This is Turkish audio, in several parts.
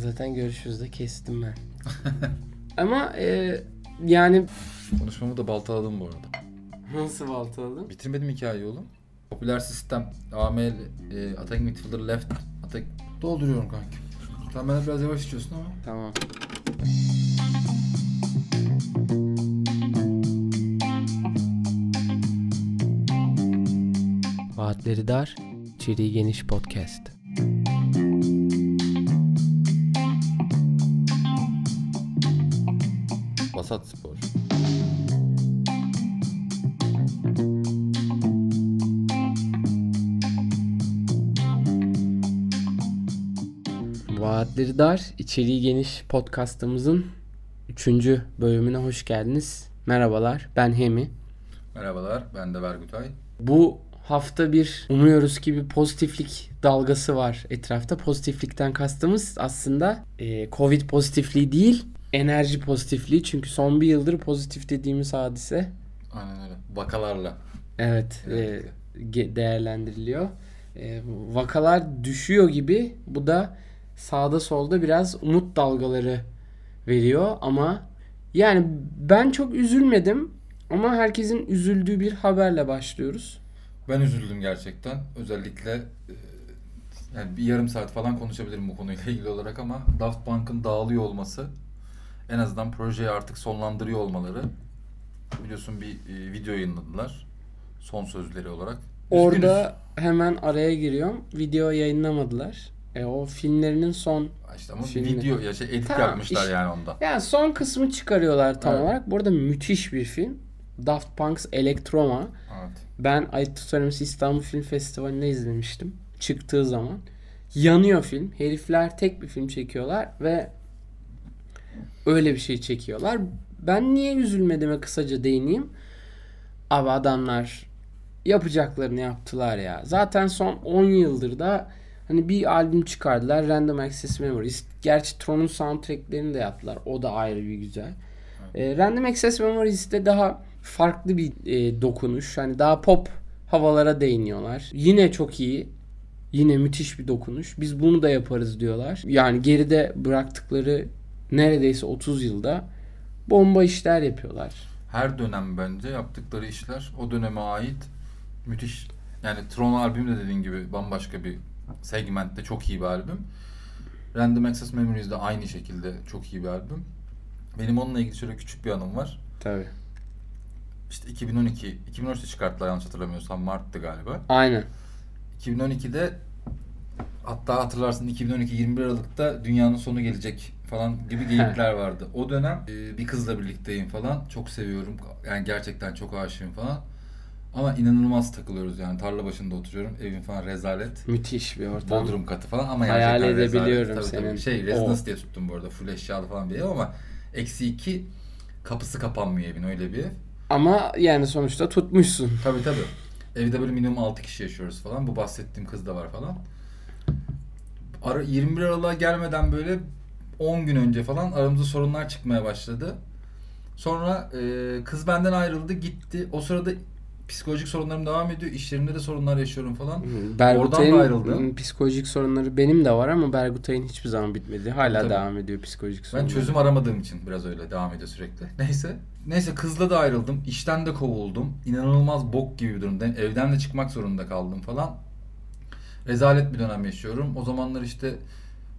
Zaten görüşürüz de kestim ben. Ama e, yani Konuşmamı da baltaladım bu arada. nasıl baltaladın? Bitirmedim hikayeyi oğlum. Popüler sistem AML e, attacking midfielder left attack dolduruyorum kanki. Sen bana biraz yavaş içiyorsun ama. Tamam. Vaatleri dar, içeriği geniş podcast. Vaatleri dar, içeriği geniş podcastımızın 3. bölümüne hoş geldiniz. Merhabalar, ben Hemi. Merhabalar ben de Bergutay. Bu hafta bir umuyoruz ki bir pozitiflik dalgası var etrafta. Pozitiflikten kastımız aslında e, Covid pozitifliği değil, enerji pozitifliği. Çünkü son bir yıldır pozitif dediğimiz hadise Aynen öyle. Vakalarla. evet e, değerlendiriliyor. E, vakalar düşüyor gibi. Bu da sağda solda biraz umut dalgaları veriyor ama yani ben çok üzülmedim ama herkesin üzüldüğü bir haberle başlıyoruz. Ben üzüldüm gerçekten. Özellikle e, yani bir yarım saat falan konuşabilirim bu konuyla ilgili olarak ama Daft Punk'ın dağılıyor olması en azından projeyi artık sonlandırıyor olmaları biliyorsun bir e, video yayınladılar son sözleri olarak. Orada hemen araya giriyorum. Video yayınlamadılar. E, o filmlerinin son işte ama Filmi. video ya şey edit Tamam, yapmışlar iş- yani ondan. yani son kısmı çıkarıyorlar tam Evet. olarak. Bu arada müthiş bir film. Daft Punk's Electroma. Evet. Ben Ayıp Söylemesi İstanbul Film Festivali'nde izlemiştim. Çıktığı zaman. Yanıyor film. Herifler tek bir film çekiyorlar ve öyle bir şey çekiyorlar. Ben niye üzülmediğime kısaca değineyim. Abi adamlar yapacaklarını yaptılar ya. Zaten son 10 yıldır da hani bir albüm çıkardılar. Random Access Memories. Gerçi Tron'un soundtracklerini de yaptılar. O da ayrı bir güzel. E, Random Access Memories'te daha farklı bir e, dokunuş. Hani daha pop havalara değiniyorlar. Yine çok iyi. Yine müthiş bir dokunuş. Biz bunu da yaparız diyorlar. Yani geride bıraktıkları neredeyse 30 yılda bomba işler yapıyorlar. Her dönem bence yaptıkları işler o döneme ait müthiş. Yani Tron albüm de dediğin gibi bambaşka bir segmentte çok iyi bir albüm. Random Access Memories de aynı şekilde çok iyi bir albüm. Benim onunla ilgili şöyle küçük bir anım var. Tabii. İşte 2012, 2013'te çıkarttılar yanlış hatırlamıyorsam Mart'tı galiba. Aynen. 2012'de hatta hatırlarsın 2012 21 Aralık'ta dünyanın sonu gelecek falan gibi geyikler vardı. O dönem e, bir kızla birlikteyim falan. Çok seviyorum. Yani gerçekten çok aşığım falan. Ama inanılmaz takılıyoruz yani. Tarla başında oturuyorum. Evim falan rezalet. Müthiş bir ortam. Bodrum katı falan ama Hayal gerçekten edebiliyorum rezalet. Tabii, senin tabii. Şey o- residence diye tuttum bu arada. Full eşyalı falan bir ev ama eksi iki kapısı kapanmıyor evin öyle bir ev. Ama yani sonuçta tutmuşsun. Tabii tabii. Evde böyle minimum 6 kişi yaşıyoruz falan. Bu bahsettiğim kız da var falan. Ara, 21 Aralık'a gelmeden böyle 10 gün önce falan aramızda sorunlar çıkmaya başladı. Sonra e, kız benden ayrıldı gitti. O sırada psikolojik sorunlarım devam ediyor. İş yerimde de sorunlar yaşıyorum falan. Oradan da Bergutay'ın ayrıldım. ım, psikolojik sorunları benim de var ama Bergutay'ın hiçbir zaman bitmedi. Hala Tabii. devam ediyor psikolojik Ben sorunları. çözüm aramadığım için biraz öyle devam ediyor sürekli. Neyse. Neyse kızla da ayrıldım. İşten de kovuldum. İnanılmaz bok gibi bir durumdayım. Evden de çıkmak zorunda kaldım falan. Rezalet bir dönem yaşıyorum. O zamanlar işte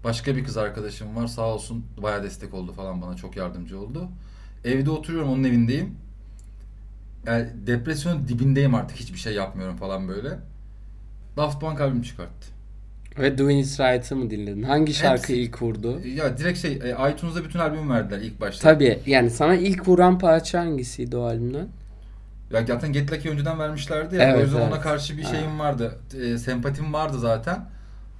başka bir kız arkadaşım var. Sağ olsun bayağı destek oldu falan bana. Çok yardımcı oldu. Evde oturuyorum onun evindeyim. Yani depresyonun dibindeyim artık. Hiçbir şey yapmıyorum falan böyle. Daft Punk albüm çıkarttı. Ve Doing It Right'ı mı dinledin? Hangi şarkı Hepsi. ilk vurdu? Ya direkt şey e, iTunes'da bütün albüm verdiler ilk başta. Tabii yani sana ilk vuran parça hangisiydi o albümden? Ya zaten Get Lucky önceden vermişlerdi ya. Evet, o yüzden evet. ona karşı bir Ha. şeyim vardı. E, sempatim vardı zaten.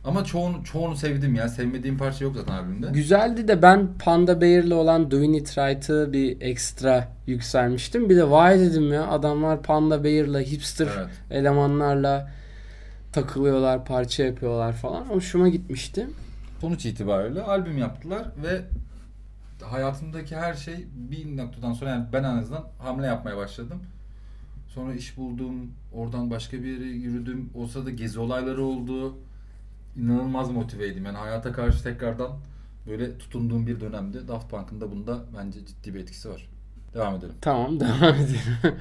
Ama çoğunu, çoğunu sevdim ya. Sevmediğim parça yok zaten albümde. Güzeldi de ben Panda Bear'le olan Doing It Right'ı bir ekstra yükselmiştim. Bir de vay dedim ya adamlar Panda Bear'la hipster Evet. elemanlarla takılıyorlar, parça yapıyorlar falan. Hoşuma gitmişti. Sonuç itibariyle albüm yaptılar ve hayatımdaki her şey bir noktadan sonra yani ben en azından hamle yapmaya başladım. Sonra iş buldum. Oradan başka bir yere yürüdüm. O sırada gezi olayları oldu. İnanılmaz motiveydim. Yani hayata karşı tekrardan böyle tutunduğum bir dönemdi. Daft Punk'ın da bunda bence ciddi bir etkisi var. Devam edelim. Tamam devam edelim.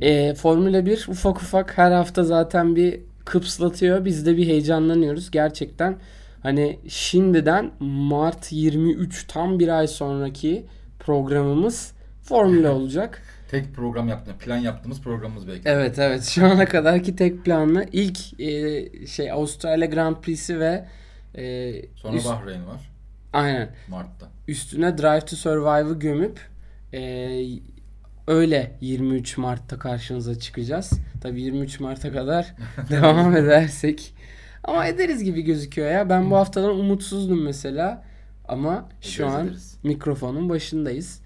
e, Formula 1 ufak ufak her hafta zaten bir kıpslatıyor. Biz de bir heyecanlanıyoruz. Gerçekten hani şimdiden Mart 23 tam bir ay sonraki programımız Formula olacak. Tek program yaptığımız, plan yaptığımız programımız belki. Evet evet şu ana kadarki tek planlı ilk e, şey Avustralya Grand Prix'si ve e, Sonra üst- Bahreyn var aynen Mart'ta. üstüne Drive to Survive'ı gömüp e, öyle 23 Mart'ta karşınıza çıkacağız. Tabii 23 Mart'a kadar devam edersek. Ama ederiz gibi gözüküyor ya. Ben bu haftadan umutsuzdum mesela. Ama şu Ederiz, an ederiz. mikrofonun başındayız.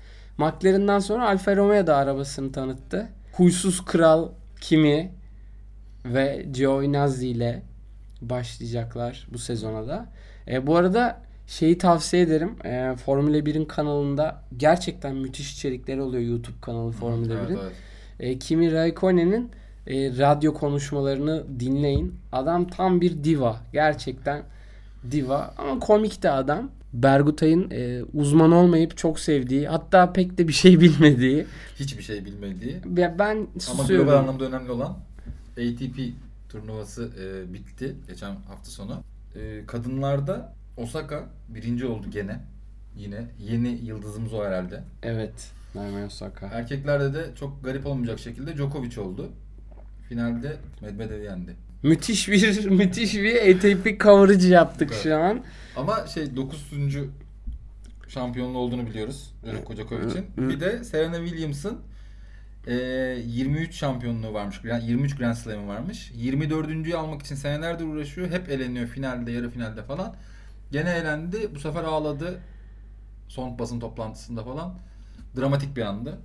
McLaren'dan sonra Alfa Romeo da arabasını tanıttı. Huysuz Kral Kimi ve Giovinazzi ile başlayacaklar bu sezona da. E, bu arada şeyi tavsiye ederim. E, Formula 1'in kanalında gerçekten müthiş içerikleri oluyor YouTube kanalı Formula Evet, 1'in. evet. E, Kimi Raikkonen'in e, radyo konuşmalarını dinleyin. Adam tam bir diva. Gerçekten diva ama komik de adam. Bergutay'ın e, uzman olmayıp çok sevdiği hatta pek de bir şey bilmediği. Hiçbir şey bilmediği. Ve ben Ama susuyorum. global anlamda önemli olan ATP turnuvası e, bitti geçen hafta sonu. E, kadınlarda Osaka birinci oldu gene. Yine yeni yıldızımız o herhalde. Evet. Naomi Osaka. Erkeklerde de çok garip olmayacak şekilde Djokovic oldu. Finalde Medvedev yendi. Müthiş bir müthiş bir ATP coverage yaptık Evet. şu an. Ama şey 9. şampiyonluğu olduğunu biliyoruz Djokovic'in. Bir de Serena Williams'ın e, 23 şampiyonluğu varmış. Yani 23 Grand Slam'ı varmış. 24.'ü almak için senelerdir uğraşıyor. Hep eleniyor finalde, yarı finalde falan. Gene elendi. Bu sefer ağladı. Son basın toplantısında falan. Dramatik bir andı.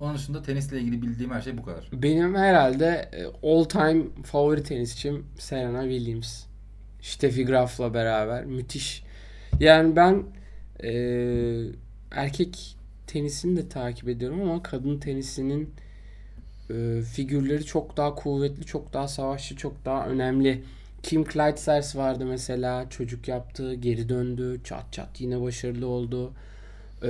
Onun dışında tenisle ilgili bildiğim her şey bu kadar. Benim herhalde e, all time favori tenisçim Serena Williams. Steffi Graf'la beraber müthiş. Yani ben e, erkek tenisini de takip ediyorum ama kadın tenisinin e, figürleri çok daha kuvvetli, çok daha savaşçı, çok daha önemli. Kim Clijsters vardı mesela. Çocuk yaptı, geri döndü. Çat çat yine başarılı oldu. E,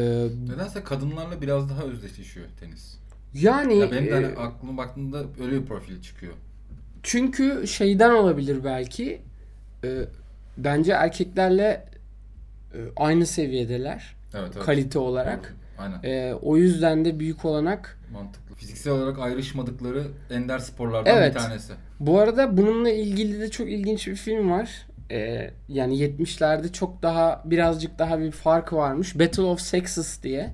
Nedense kadınlarla biraz daha özdeşleşiyor tenis. yani Ya benim de hani e, aklıma baktığımda öyle bir profil çıkıyor. Çünkü şeyden olabilir belki. e, bence erkeklerle e, aynı seviyedeler Evet, evet. kalite olarak. Aynen. E, o yüzden de büyük olanak. Mantıklı. Fiziksel olarak ayrışmadıkları ender sporlardan Evet. bir tanesi. Bu arada bununla ilgili de çok ilginç bir film var. E, yani 70'lerde çok daha birazcık daha bir fark varmış. Battle of Sexes diye.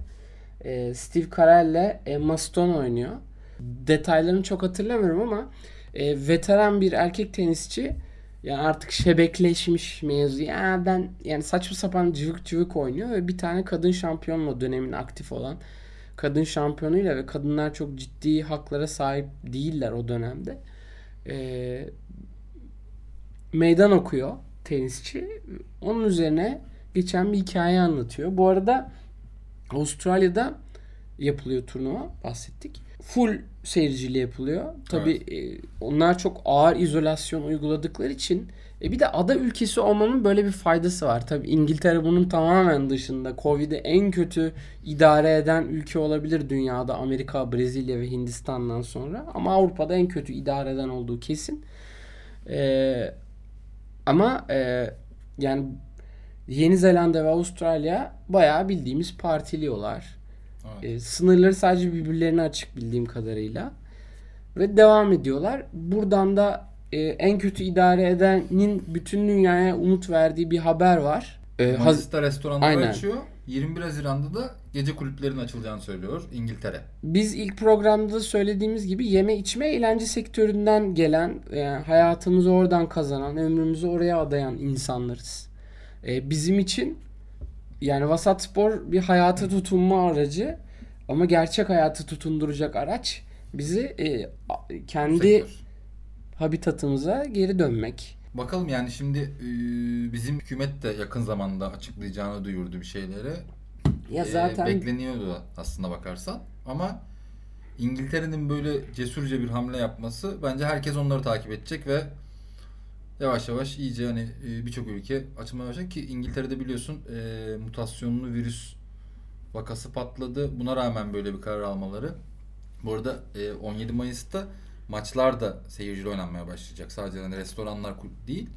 E, Steve Carell'le Emma Stone oynuyor. Detaylarını çok hatırlamıyorum ama e, veteran bir erkek tenisçi yani artık şebekleşmiş mevzu. Ya ben yani saçma sapan cıvık cıvık oynuyor ve bir tane kadın şampiyonla dönemin aktif olan kadın şampiyonuyla ve kadınlar çok ciddi haklara sahip değiller o dönemde. E, meydan okuyor tenisçi. Onun üzerine geçen bir hikaye anlatıyor. Bu arada Avustralya'da yapılıyor turnuva bahsettik. Full seyirciyle yapılıyor. Tabii e, onlar çok ağır izolasyon uyguladıkları için e, bir de ada ülkesi olmanın böyle bir faydası var. Tabii İngiltere bunun tamamen dışında. Covid'i en kötü idare eden ülke olabilir dünyada. Amerika, Brezilya ve Hindistan'dan sonra. Ama Avrupa'da en kötü idare eden olduğu kesin. E, ama e, yani Yeni Zelanda ve Avustralya bayağı bildiğimiz partiliyorlar. Evet. E, sınırları sadece birbirlerine açık bildiğim kadarıyla. Ve devam ediyorlar. Buradan da e, en kötü idare edenin bütün dünyaya umut verdiği bir haber var. E, Mayıs'ta restoranları Aynen. açıyor. 21 Haziran'da da gece kulüplerinin açılacağını söylüyor İngiltere. Biz ilk programda da söylediğimiz gibi yeme içme eğlence sektöründen gelen, yani hayatımızı oradan kazanan, ömrümüzü oraya adayan insanlarız. E, bizim için yani vasat spor bir hayata tutunma aracı ama gerçek hayatı tutunduracak araç bizi e, kendi habitatımıza geri dönmek. Bakalım yani şimdi e, bizim hükümet de yakın zamanda açıklayacağını duyurdu bir şeyleri. Ya E, zaten bekleniyordu aslında bakarsan. Ama İngiltere'nin böyle cesurca bir hamle yapması bence herkes onları takip edecek ve yavaş yavaş iyice hani e, birçok ülke açılmaya başladı ki İngiltere'de biliyorsun e, mutasyonlu virüs vakası patladı. Buna rağmen böyle bir karar almaları. Bu arada e, 17 Mayıs'ta maçlar da seyirciyle oynanmaya başlayacak. Sadece hani restoranlar değil.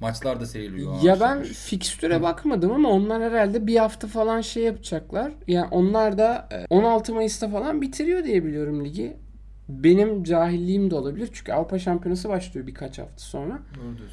Maçlar da seyirciyle Ya ben fikstüre bakmadım ama onlar herhalde bir hafta falan şey yapacaklar. Yani onlar da e, 16 Mayıs'ta falan bitiriyor diye biliyorum ligi. Benim cahilliğim de olabilir. Çünkü Avrupa Şampiyonası başlıyor birkaç hafta sonra. Doğru.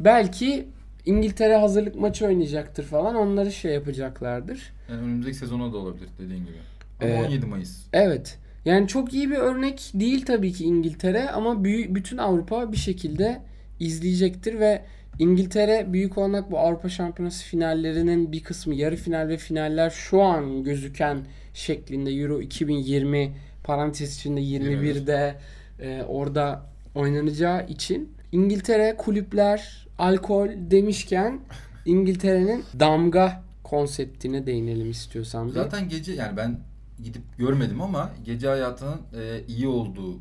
Belki İngiltere hazırlık maçı oynayacaktır falan. Onları şey yapacaklardır. Yani önümüzdeki sezona da olabilir dediğin gibi. Ama Ee, 17 Mayıs. Evet. Yani çok iyi bir örnek değil tabii ki İngiltere ama büyük, bütün Avrupa bir şekilde izleyecektir ve İngiltere büyük olarak bu Avrupa Şampiyonası finallerinin bir kısmı yarı final ve finaller şu an gözüken şeklinde Euro 2020 parantez içinde 21'de e, orada oynanacağı için İngiltere kulüpler alkol demişken İngiltere'nin damga konseptine değinelim istiyorsan. Zaten gece yani ben gidip görmedim ama gece hayatının e, iyi olduğu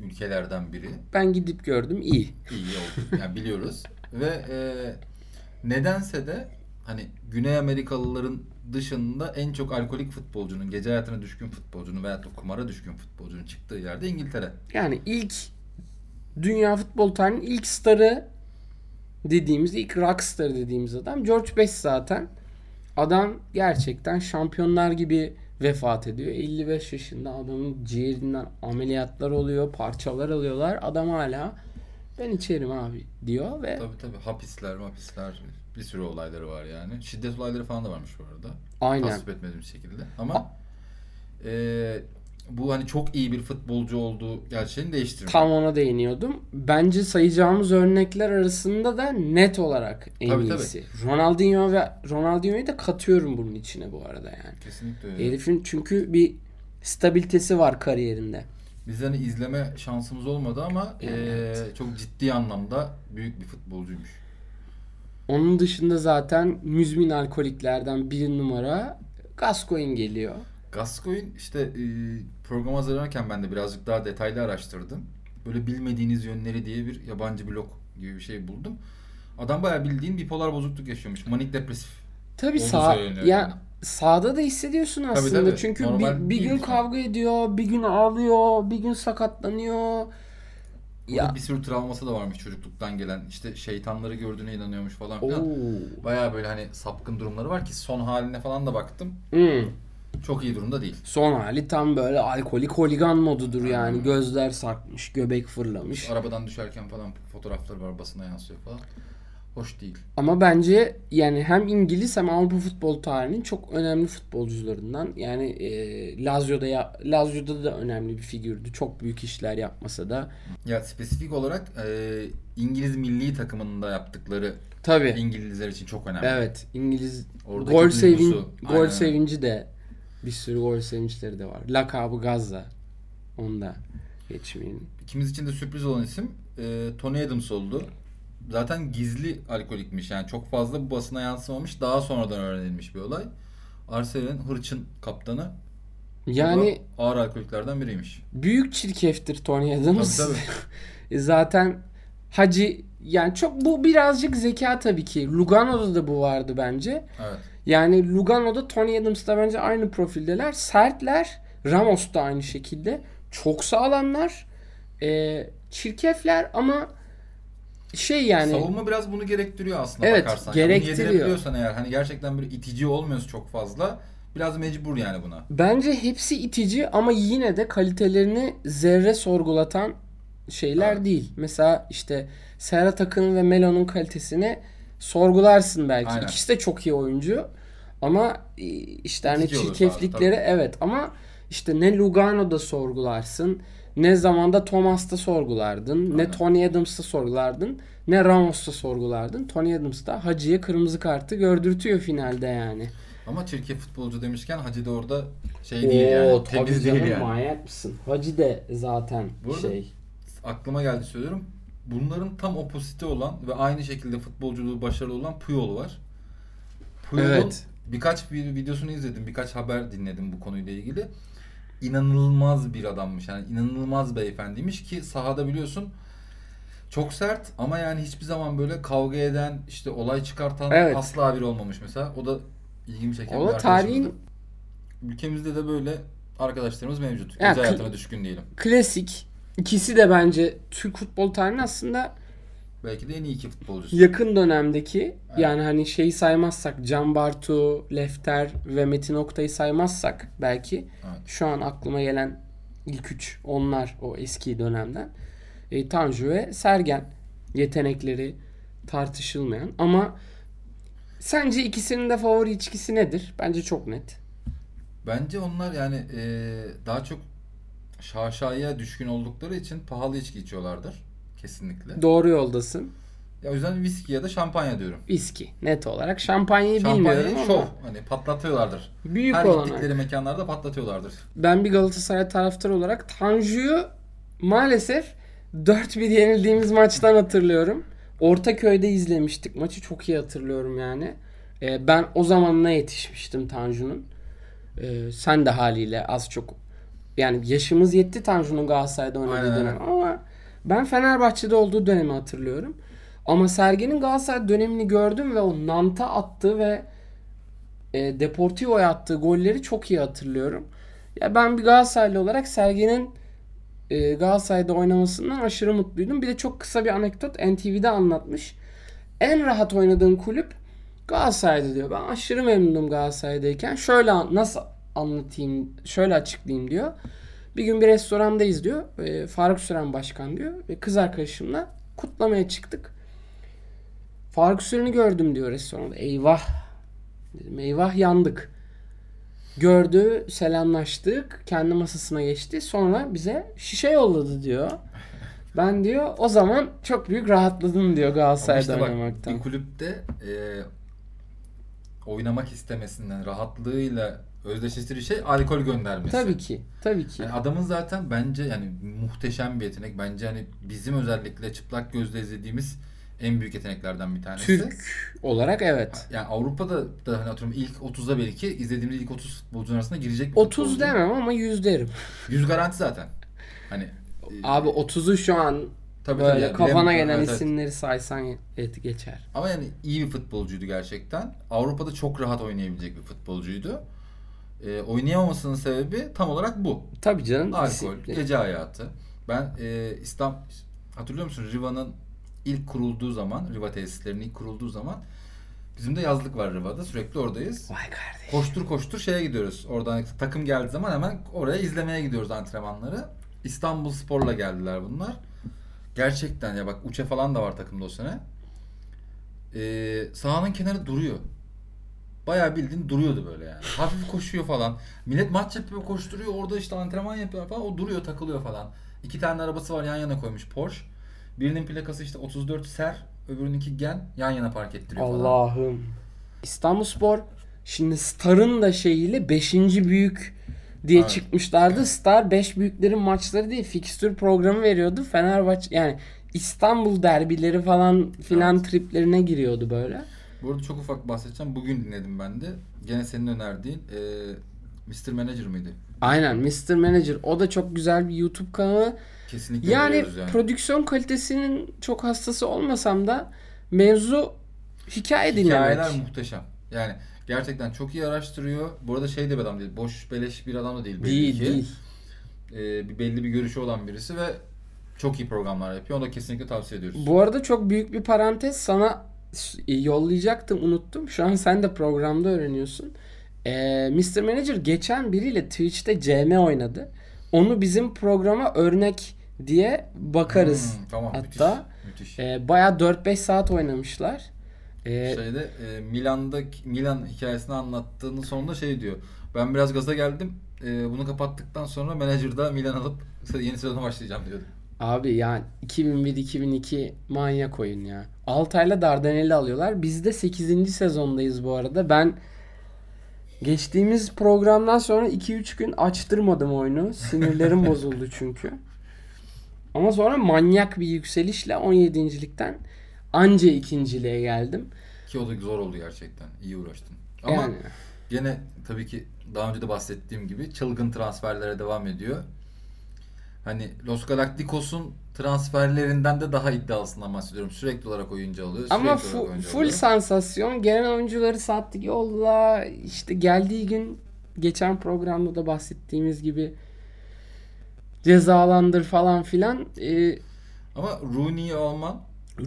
ülkelerden biri. Ben gidip gördüm iyi. İyi oldu. Yani biliyoruz. Ve e, nedense de hani Güney Amerikalıların dışında en çok alkolik futbolcunun, gece hayatına düşkün futbolcunun veya da kumara düşkün futbolcunun çıktığı yerde İngiltere. Yani ilk dünya futbol tarihinin ilk starı dediğimiz, ilk rockstar dediğimiz adam George Best zaten. Adam gerçekten şampiyonlar gibi vefat ediyor. 55 yaşında adamın ciğerinden ameliyatlar oluyor, parçalar alıyorlar. Adam hala ben içerim abi diyor ve Tabii tabii hapisler, hapisler bir sürü olayları var yani. Şiddet olayları falan da varmış bu arada. aynen. Tasvip etmediğim şekilde. Ama e, bu hani çok iyi bir futbolcu olduğu gerçeğini değiştirmiyor. Tam ona değiniyordum. Bence sayacağımız örnekler arasında da net olarak en Tabii, tabii. iyisi. Ronaldinho ve Ronaldinho'yu da katıyorum bunun içine bu arada yani. Kesinlikle öyle. Herifin çünkü bir stabilitesi var kariyerinde. Biz hani izleme şansımız olmadı ama Evet. eee, çok ciddi anlamda büyük bir futbolcuymuş. Onun dışında zaten müzmin alkoliklerden bir numara Gascoigne geliyor. Gascoigne işte program hazırlanırken ben de birazcık daha detaylı araştırdım. Böyle bilmediğiniz yönleri diye bir yabancı blog gibi bir şey buldum. Adam bayağı bildiğin bipolar bozukluk yaşıyormuş. Manik depresif. Tabii sağ ya yani. sağda da hissediyorsun aslında. tabii. Çünkü Normal bir, bir gün kavga ediyor, bir gün ağlıyor, bir gün sakatlanıyor. Ya. Ya Bir sürü travması da varmış çocukluktan gelen. İşte şeytanları gördüğüne inanıyormuş falan filan. Oo. Bayağı böyle hani sapkın durumları var ki son haline falan da baktım. Hmm. Çok iyi durumda değil. Son hali tam böyle alkolik holigan modudur yani. Hmm. Gözler sarkmış, göbek fırlamış. Arabadan düşerken falan fotoğrafları var basına yansıyor falan. Hoş değil. Ama bence yani hem İngiliz hem Avrupa futbol tarihinin çok önemli futbolcularından. Yani e, Lazio'da ya, Lazio'da da önemli bir figürdü. Çok büyük işler yapmasa da. Ya spesifik olarak e, İngiliz milli takımında yaptıkları Tabii. İngilizler için çok önemli. Evet, İngiliz Oradaki gol duygusu, sevin gol sevinci de bir sürü gol sevinçleri de var. Lakabı Gazza. Onu da geçmeyelim. İkimiz için de sürpriz olan isim e, Tony Adams oldu. Zaten gizli alkolikmiş yani çok fazla bu basına yansımamış. Daha sonradan öğrenilmiş bir olay. Arsenal'in hırçın kaptanı. Yani ağır alkoliklerden biriymiş. büyük çirkeftir Tony Adams. Tabii, E Zaten Hacı yani çok bu birazcık zeka tabii ki. Lugano'da da bu vardı bence. Evet. Yani Lugano'da Tony Adams'la bence aynı profildeler. Sertler. Ramos da aynı şekilde. Çok sağlamlar. E, çirkefler ama şey yani Savunma biraz bunu gerektiriyor aslında Evet, bakarsan. gerektiriyor. Yani bunu eğer hani gerçekten böyle itici olmuyorsa çok fazla biraz mecbur yani buna. bence hepsi itici ama yine de kalitelerini zerre sorgulatan şeyler Evet. değil. Mesela işte Serhat Akın'ın ve Melo'nun kalitesini sorgularsın belki. Aynen. İkisi de çok iyi oyuncu. Ama e, işte hani çirkeflikleri tabii. evet ama işte ne Lugano'da sorgularsın, ne zamanda Thomas'ta sorgulardın, ne Aynen. Tony Adams'ta sorgulardın, ne Ramos'ta sorgulardın. Tony Adams da Hacı'ya kırmızı kartı gördürtüyor finalde yani. Ama çirkef futbolcu demişken Hacı da orada şey değil yani. Oo, Temiz değil yani. manyak mısın? Hacı de zaten Bu arada- şey. Aklıma geldi söylüyorum. Bunların tam opposite olan ve aynı şekilde futbolculuğu başarılı olan Puyol var. Puyol'un Evet. birkaç bir videosunu izledim, birkaç haber dinledim bu konuyla ilgili. İnanılmaz bir adammış. Yani inanılmaz beyefendiymiş ki sahada biliyorsun Çok sert ama yani hiçbir zaman böyle kavga eden, işte olay çıkartan Evet. asla biri olmamış mesela. O da ilgimi çeken O bir tarihin Ülkemizde de böyle arkadaşlarımız mevcut. Ya, Özel hayatına düşkün diyelim. klasik. İkisi de bence Türk futbol tarihinin aslında Belki de en iyi iki futbolcusu. yakın dönemdeki Evet. yani hani şeyi saymazsak Can Bartu, Lefter ve Metin Oktay'ı saymazsak belki Evet. şu an aklıma gelen ilk üç onlar o eski dönemden. E, Tanju ve Sergen yetenekleri tartışılmayan ama sence ikisinin de favori içkisi nedir? Bence çok net. Bence onlar yani eee, daha çok şaşaya düşkün oldukları için pahalı içki içiyorlardır. Kesinlikle. Doğru yoldasın. Ya o yüzden viski ya da şampanya diyorum. Viski net olarak. Şampanyayı Şampanyayı bilmiyorum şov. ama Hani patlatıyorlardır. büyük Her olan gittikleri mekanlarda patlatıyorlardır. ben bir Galatasaray taraftarı olarak Tanju'yu maalesef 4-1 yenildiğimiz maçtan hatırlıyorum. Ortaköy'de izlemiştik. Maçı çok iyi hatırlıyorum yani. Ee, ben o zamanına yetişmiştim Tanju'nun. Ee, sen de haliyle az çok yani yaşımız yetti Tanju'nun Galatasaray'da oynadığı Aynen, dönem ama ben Fenerbahçe'de olduğu dönemi hatırlıyorum. Ama Sergen'in Galatasaray dönemini gördüm ve o Nant'a attığı ve e, Deportivo'ya attığı golleri çok iyi hatırlıyorum. Ya ben bir Galatasaraylı olarak Sergen'in e, Galatasaray'da oynamasından aşırı mutluydum. Bir de çok kısa bir anekdot NTV'de anlatmış. En rahat oynadığım kulüp Galatasaray'da diyor. Ben aşırı memnunum Galatasaray'dayken. Şöyle nasıl anlatayım, şöyle açıklayayım diyor. Bir gün bir restorandayız diyor. E, Faruk Süren başkan diyor. Ve kız arkadaşımla kutlamaya çıktık. Faruk Süren'i gördüm diyor restoranda. Eyvah. Dedim eyvah yandık. Gördü, selamlaştık. Kendi masasına geçti. Sonra bize şişe yolladı diyor. Ben diyor o zaman çok büyük rahatladım diyor Galatasaray'da işte bak oynamaktan. bir kulüpte eee, oynamak istemesinden, rahatlığıyla özdeşleştirici şey alkol göndermesi. Tabii ki. Tabii ki. Yani adamın zaten bence yani muhteşem bir yetenek. Bence hani bizim özellikle çıplak gözle izlediğimiz en büyük yeteneklerden bir tanesi. Türk olarak evet. Yani Avrupa'da da hani atıyorum ilk 30'da belki izlediğimiz ilk 30 futbolcunun arasında girecek bir 30 futbolcu. demem ama 100 derim. 100 garanti zaten. Hani e, Abi 30'u şu an tabii böyle tabii yani kafana gelen Evet, evet. isimleri saysan et geçer. Ama yani iyi bir futbolcuydu gerçekten. Avrupa'da çok rahat oynayabilecek bir futbolcuydu. Ee, oynayamamasının sebebi tam olarak bu. Tabii canım. Alkol, disiplin. gece hayatı. Ben e, İslam hatırlıyor musun Riva'nın ilk kurulduğu zaman, Riva tesislerinin ilk kurulduğu zaman bizim de yazlık var Riva'da. Sürekli oradayız. Vay kardeş. Koştur koştur şeye gidiyoruz. Oradan takım geldiği zaman hemen oraya izlemeye gidiyoruz antrenmanları. İstanbul Spor'la geldiler bunlar. Gerçekten ya bak Uçe falan da var takımda o sene. Ee, sahanın kenarı duruyor. Bayağı bildiğin duruyordu böyle yani. Hafif koşuyor falan. Millet maç yapıyor, koşturuyor. Orada işte antrenman yapıyor falan. O duruyor, takılıyor falan. İki tane arabası var yan yana koymuş Porsche. Birinin plakası işte 34 Ser, öbürününki Gen yan yana park ettiriyor falan. Allah'ım. İstanbulspor şimdi Star'ın da şeyiyle 5. büyük diye Evet. çıkmışlardı. Star 5 büyüklerin maçları değil fikstür programı veriyordu. Fenerbahçe yani İstanbul derbileri falan filan Evet. triplerine giriyordu böyle. Bu arada çok ufak bahsedeceğim. Bugün dinledim ben de. Gene senin önerdiğin e, Mr. Manager mıydı? Aynen Mr. Manager o da çok güzel bir YouTube kanalı. Kesinlikle Yani yani. prodüksiyon kalitesinin çok hastası olmasam da mevzu hikaye dinlemek. Hikayeler muhteşem. Yani gerçekten çok iyi araştırıyor. Bu arada şey de bir adam değil. Boş beleş bir adam da değil. Değil ki. değil. E, bir belli bir görüşü olan birisi ve çok iyi programlar yapıyor. Onu da kesinlikle tavsiye ediyoruz. Bu arada çok büyük bir parantez sana yollayacaktım unuttum. Şu an sen de programda öğreniyorsun. Ee, Mr. Manager geçen biriyle Twitch'te CM oynadı. Onu bizim programa örnek diye bakarız. Hmm, tamam Hatta müthiş. müthiş. Ee, bayağı 4-5 saat oynamışlar. Ee, Şeyde e, Milan'da Milan hikayesini anlattığının sonunda şey diyor. Ben biraz gaza geldim. E, bunu kapattıktan sonra menajerda Milan alıp yeni sezona başlayacağım diyordu. Abi yani 2001-2002 manyak oyun ya. Altay'la Dardanel'i alıyorlar. Biz de 8. sezondayız bu arada. Ben geçtiğimiz programdan sonra 2-3 gün açtırmadım oyunu. Sinirlerim bozuldu çünkü. Ama sonra manyak bir yükselişle 17.likten anca ikinciliğe geldim. Ki o da zor oldu gerçekten. İyi uğraştın. Ama Yani gene tabii ki daha önce de bahsettiğim gibi çılgın transferlere devam ediyor. Hani Los Galacticos'un transferlerinden de daha iddialısından bahsediyorum. Sürekli olarak oyuncu alıyor. Ama fu- oyuncu full alıyor. sansasyon. Gelen oyuncuları sattık yolla. İşte geldiği gün geçen programda da bahsettiğimiz gibi cezalandır falan filan. Ee, Ama Rooney'i alman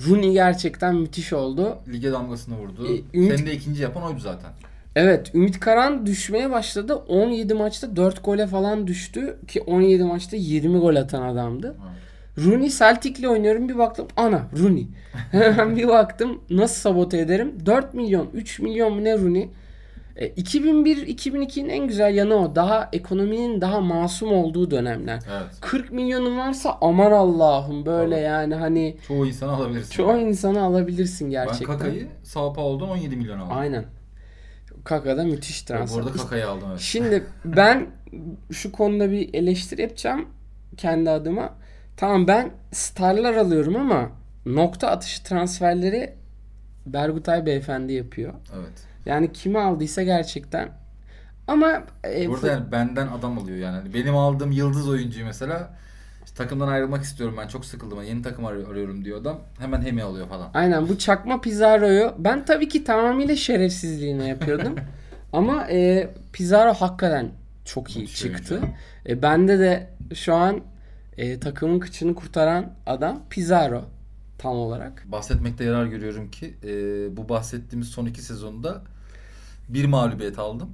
Rooney gerçekten müthiş oldu. lige damgasını vurdu. E, Ümit- Seni de ikinci yapan oydu zaten. Evet Ümit Karan düşmeye başladı. 17 maçta 4 gole falan düştü. Ki 17 maçta 20 gol atan adamdı. Rooney Celtic'le oynuyorum bir baktım ana Rooney. Hemen bir baktım nasıl sabote ederim. 4 milyon 3 milyon mu ne Rooney. E, 2001-2002'nin en güzel yanı o. Daha ekonominin daha masum olduğu dönemler. Evet. 40 milyonun varsa aman Allah'ım böyle Tabii. yani hani Çoğu insanı alabilirsin. çoğu insanı alabilirsin ben gerçekten. Kaka'yı Sao Paulo'dan 17 milyon aldım. Aynen. Kaka'da müthiş Bu transfer. arada Kaka'yı aldım evet. Şimdi ben şu konuda bir eleştiri yapacağım kendi adıma. Tamam ben starlar alıyorum ama nokta atışı transferleri Bergutay beyefendi yapıyor. Evet. Yani kimi aldıysa gerçekten ama e, Burada fu- yani benden adam alıyor yani. Hani Benim aldığım yıldız oyuncuyu mesela işte takımdan ayrılmak istiyorum ben çok sıkıldım. Ben yeni takım arı- arıyorum diyor adam. Hemen Hemi alıyor falan. aynen bu çakma Pizarro'yu ben tabii ki tamamıyla şerefsizliğine yapıyordum. ama e, Pizarro hakikaten çok iyi Müthiş çıktı. oyuncu. E, bende de şu an e, takımın kıçını kurtaran adam Pizarro tam olarak. Bahsetmekte yarar görüyorum ki e, bu bahsettiğimiz son iki sezonda bir mağlubiyet aldım.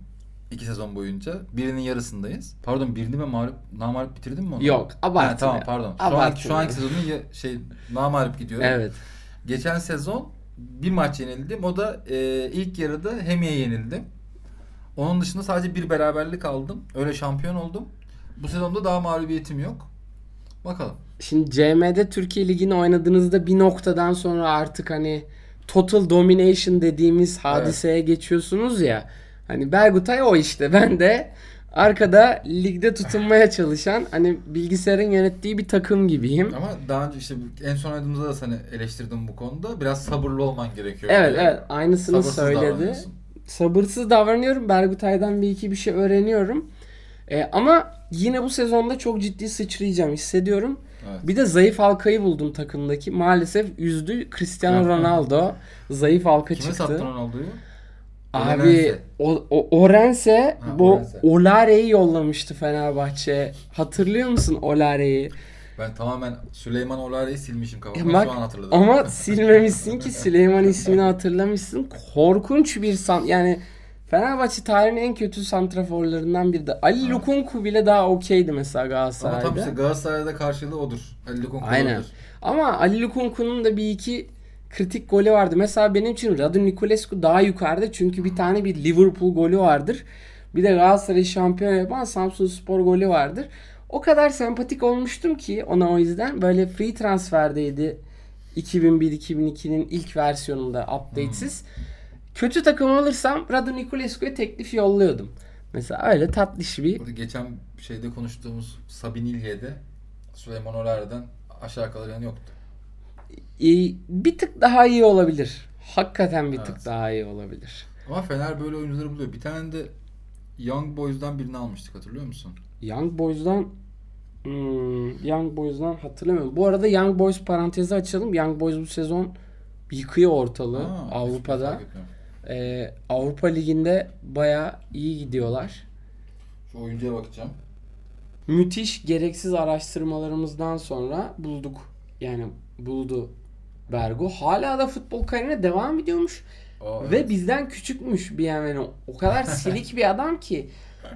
İki sezon boyunca. Birinin yarısındayız. Pardon birini mi mağlup, namalip bitirdim mi onu? Yok, abartma. Ha, tamam pardon. Şu, Abartma. anki, şu anki sezonun ya, şey namalip gidiyorum. Evet. Geçen sezon bir maç yenildim. O da e, ilk yarıda Hemi'ye yenildim. Onun dışında sadece bir beraberlik aldım. Öyle şampiyon oldum. Bu sezonda daha mağlubiyetim yok. Bakalım. Şimdi CM'de Türkiye Ligi'ni oynadığınızda bir noktadan sonra artık hani total domination dediğimiz hadiseye geçiyorsunuz ya. Hani Bergutay o işte. Ben de arkada ligde tutunmaya çalışan hani bilgisayarın yönettiği bir takım gibiyim. Ama daha önce işte en son oynadığımızda da seni eleştirdim bu konuda. Biraz sabırlı olman gerekiyor. Evet Yani evet aynısını sabırsız söyledi. Sabırsız davranıyorum. Bergutay'dan bir iki bir şey öğreniyorum. E, ama yine bu sezonda çok ciddi sıçrayacağım hissediyorum. Evet. Bir de zayıf halkayı buldum takımdaki. Maalesef üzdü Cristiano. Ronaldo. Zayıf halka Kime çıktı. sattın Ronaldo'yu? Abi Orense. o, o, Orense Ha, bu Orense. Olare'yi yollamıştı Fenerbahçe. Hatırlıyor musun Olare'yi? Ben tamamen Süleyman Olare'yi silmişim kafamda. Bak, Şu an hatırladım. Ama silmemişsin ki Süleyman ismini hatırlamışsın. Korkunç bir san yani Fenerbahçe tarihinin en kötü santraforlarından biri de. Ali Evet. Lukunku bile daha okeydi mesela Ama Galatasaray'da. tam işte Galatasaray'da karşılığı odur. Ali Lukunku Aynen. odur. Ama Ali Lukunku'nun da bir iki kritik golü vardı. Mesela benim için Radu Niculescu daha yukarıda çünkü bir tane bir Liverpool golü vardır. Bir de Galatasaray'ı şampiyon yapan Samsun Spor golü vardır. O kadar sempatik olmuştum ki ona o yüzden böyle free transferdeydi. 2001-2002'nin ilk versiyonunda update'siz. Kötü takım alırsam Radu Niculescu'ya teklif yolluyordum. Mesela öyle tatlış bir Burada geçen şeyde konuştuğumuz Sabinilye'de Süleyman Olare'den aşağı kalayan yoktu. iyi- bir tık daha iyi olabilir. Hakikaten bir tık Evet. daha iyi olabilir. Ama Fener böyle oyuncuları buluyor. Bir tane de Young Boys'dan birini almıştık hatırlıyor musun? Young Boys'dan hmm, Young Boys'dan hatırlamıyorum. Bu arada Young Boys parantezi açalım. Young Boys bu sezon yıkıyor ortalığı Aa, Avrupa'da. Ee, Avrupa Ligi'nde baya iyi gidiyorlar. Şu oyuncuya bakacağım. Müthiş gereksiz araştırmalarımızdan sonra bulduk. Yani buldu Bergo. Hala da futbol kariyerine devam ediyormuş. Aa, Ve evet. bizden küçükmüş bir yani. O kadar silik bir adam ki.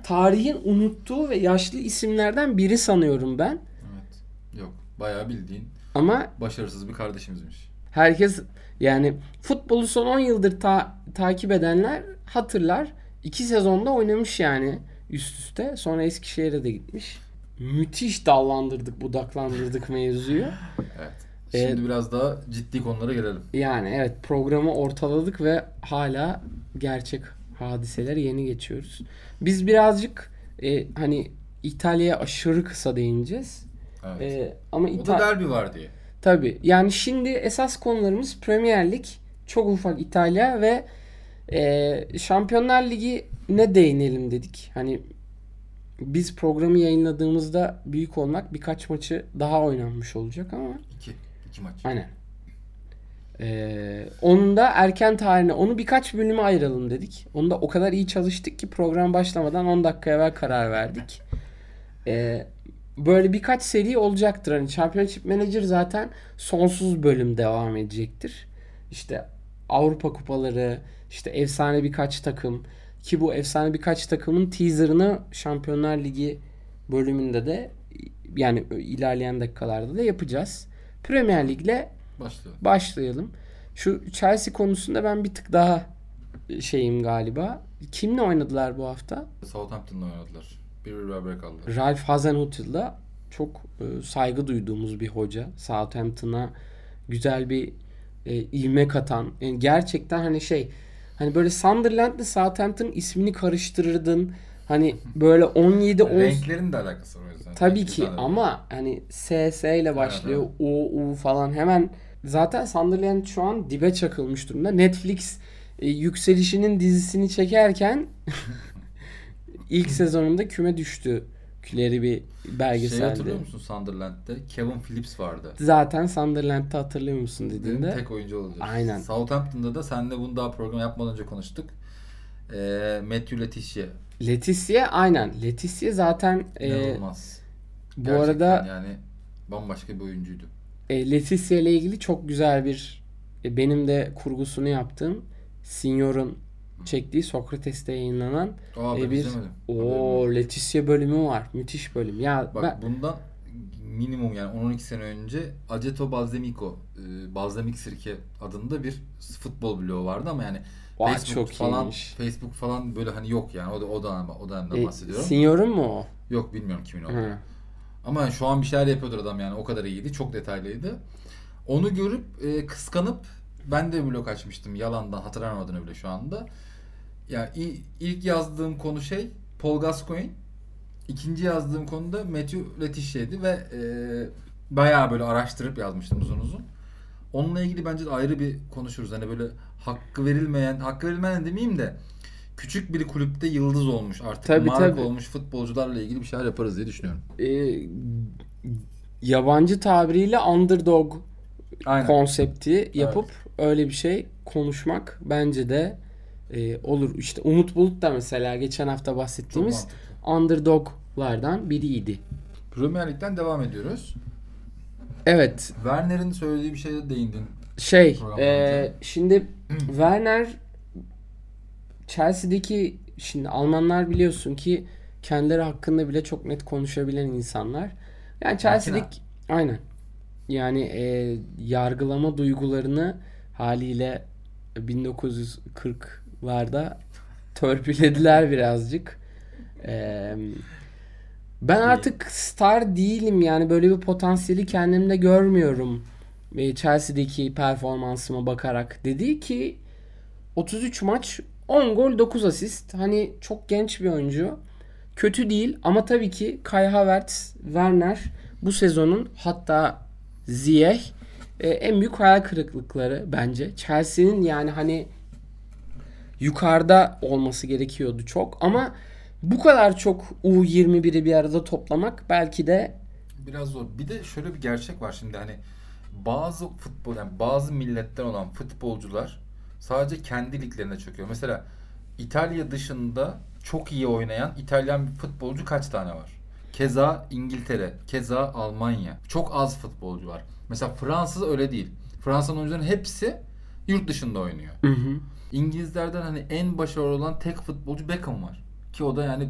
Tarihin unuttuğu ve yaşlı isimlerden biri sanıyorum ben. Evet. Yok. Bayağı bildiğin Ama başarısız bir kardeşimizmiş. Herkes yani futbolu son 10 yıldır ta- takip edenler hatırlar. 2 sezonda oynamış yani üst üste. Sonra Eskişehir'e de gitmiş. Müthiş dallandırdık, budaklandırdık mevzuyu. Evet. Şimdi Ee, biraz daha ciddi konulara gelelim. Yani evet programı ortaladık ve hala gerçek hadiseler yeni geçiyoruz. Biz birazcık e, hani İtalya'ya aşırı kısa değineceğiz. Evet. E, ama o da derbi var diye. Tabii yani şimdi esas konularımız Premier Lig, çok ufak İtalya ve e, Şampiyonlar Ligi ne değinelim dedik. Hani biz programı yayınladığımızda büyük olmak birkaç maçı daha oynanmış olacak ama İki. iki maç. aynen. Ee, onun da erken tarihine onu birkaç bölüme ayıralım dedik. Onu da o kadar iyi çalıştık ki program başlamadan 10 dakika evvel karar verdik. Ee, böyle birkaç seri olacaktır. Hani Championship Manager zaten sonsuz bölüm devam edecektir. İşte Avrupa kupaları, işte efsane birkaç takım ki bu efsane birkaç takımın teaserını Şampiyonlar Ligi bölümünde de yani ilerleyen dakikalarda da yapacağız. Premier Lig'le Başlayalım. başlayalım. Şu Chelsea konusunda ben bir tık daha şeyim galiba. Kimle oynadılar bu hafta? Southampton'la oynadılar. Bir bir berabere kaldılar. Ralph Hasenhüttl'la çok e, saygı duyduğumuz bir hoca. Southampton'a güzel bir e, ivme katan. Yani gerçekten hani şey hani böyle Sunderland'le Southampton ismini karıştırırdın. Hani böyle 17 10 Renklerin de alakası var o yüzden. Tabii Renkli ki ama hani SS ile başlıyor. O U falan hemen zaten Sunderland şu an dibe çakılmış durumda. Netflix e, yükselişinin dizisini çekerken ilk sezonunda küme düştü. Küleri bir Şey belgeseldi. hatırlıyor musun Sunderland'de? Kevin Phillips vardı. Zaten Sunderland'ı hatırlıyor musun dediğinde. tek oyuncu olacak. Aynen. Southampton'da da senle bunu daha program yapmadan önce konuştuk. Ee, Matthew Letitia. Leticia aynen. Leticia zaten e, İnanılmaz. bu Gerçekten arada yani bambaşka bir oyuncuydu. E, Leticia ile ilgili çok güzel bir e, benim de kurgusunu yaptığım Signor'un çektiği Sokrates'te yayınlanan Aa e, bir o Leticia bölümü var. Müthiş bölüm. Ya Bak ben bundan minimum yani 10-12 sene önce Aceto Balsamico, e, Balsamik Sirke adında bir futbol bloğu vardı ama yani Vay, Facebook çok falan iyiymiş. Facebook falan böyle hani yok yani o da o dönem o dönemden e, bahsediyorum. Signor'un mu o? Yok bilmiyorum kimin olduğunu. Hı. Ama şu an bir şeyler yapıyordur adam yani o kadar iyiydi. Çok detaylıydı. Onu görüp e, kıskanıp ben de blog açmıştım yalandan hatırlamadığını bile şu anda. Ya ilk yazdığım konu şey Paul Gascoigne. İkinci yazdığım konu da Matthew Letitia'ydı ve e, bayağı böyle araştırıp yazmıştım uzun uzun. Onunla ilgili bence de ayrı bir konuşuruz. Hani böyle hakkı verilmeyen, hakkı verilmeyen demeyeyim de küçük bir kulüpte yıldız olmuş artık Tabii, marka tabii. olmuş futbolcularla ilgili bir şeyler yaparız diye düşünüyorum. E, yabancı tabiriyle underdog Aynen. konsepti yapıp öyle bir şey konuşmak bence de e, olur. İşte Umut Bulut da mesela geçen hafta bahsettiğimiz underdoglardan biriydi. Premier Lig'den devam ediyoruz. Evet. Werner'in söylediği bir şeye değindin. Şey, e, şimdi Werner Chelsea'deki şimdi Almanlar biliyorsun ki kendileri hakkında bile çok net konuşabilen insanlar. Yani Chelsea'deki aynen. Yani e, yargılama duygularını haliyle 1940'larda törpülediler birazcık. E, ben artık star değilim yani böyle bir potansiyeli kendimde görmüyorum. Chelsea'deki performansıma bakarak dedi ki 33 maç 10 gol 9 asist. Hani çok genç bir oyuncu. Kötü değil ama tabii ki Kai Havertz, Werner bu sezonun hatta Ziyech en büyük hayal kırıklıkları bence. Chelsea'nin yani hani yukarıda olması gerekiyordu çok ama bu kadar çok U21'i bir arada toplamak belki de Biraz zor. Bir de şöyle bir gerçek var şimdi hani bazı futbol yani bazı milletten olan futbolcular sadece kendi liglerine çöküyor. Mesela İtalya dışında çok iyi oynayan İtalyan bir futbolcu kaç tane var? Keza İngiltere, keza Almanya. Çok az futbolcu var. Mesela Fransız öyle değil. Fransa'nın oyuncuların hepsi yurt dışında oynuyor. Hı hı. İngilizlerden hani en başarılı olan tek futbolcu Beckham var. Ki o da yani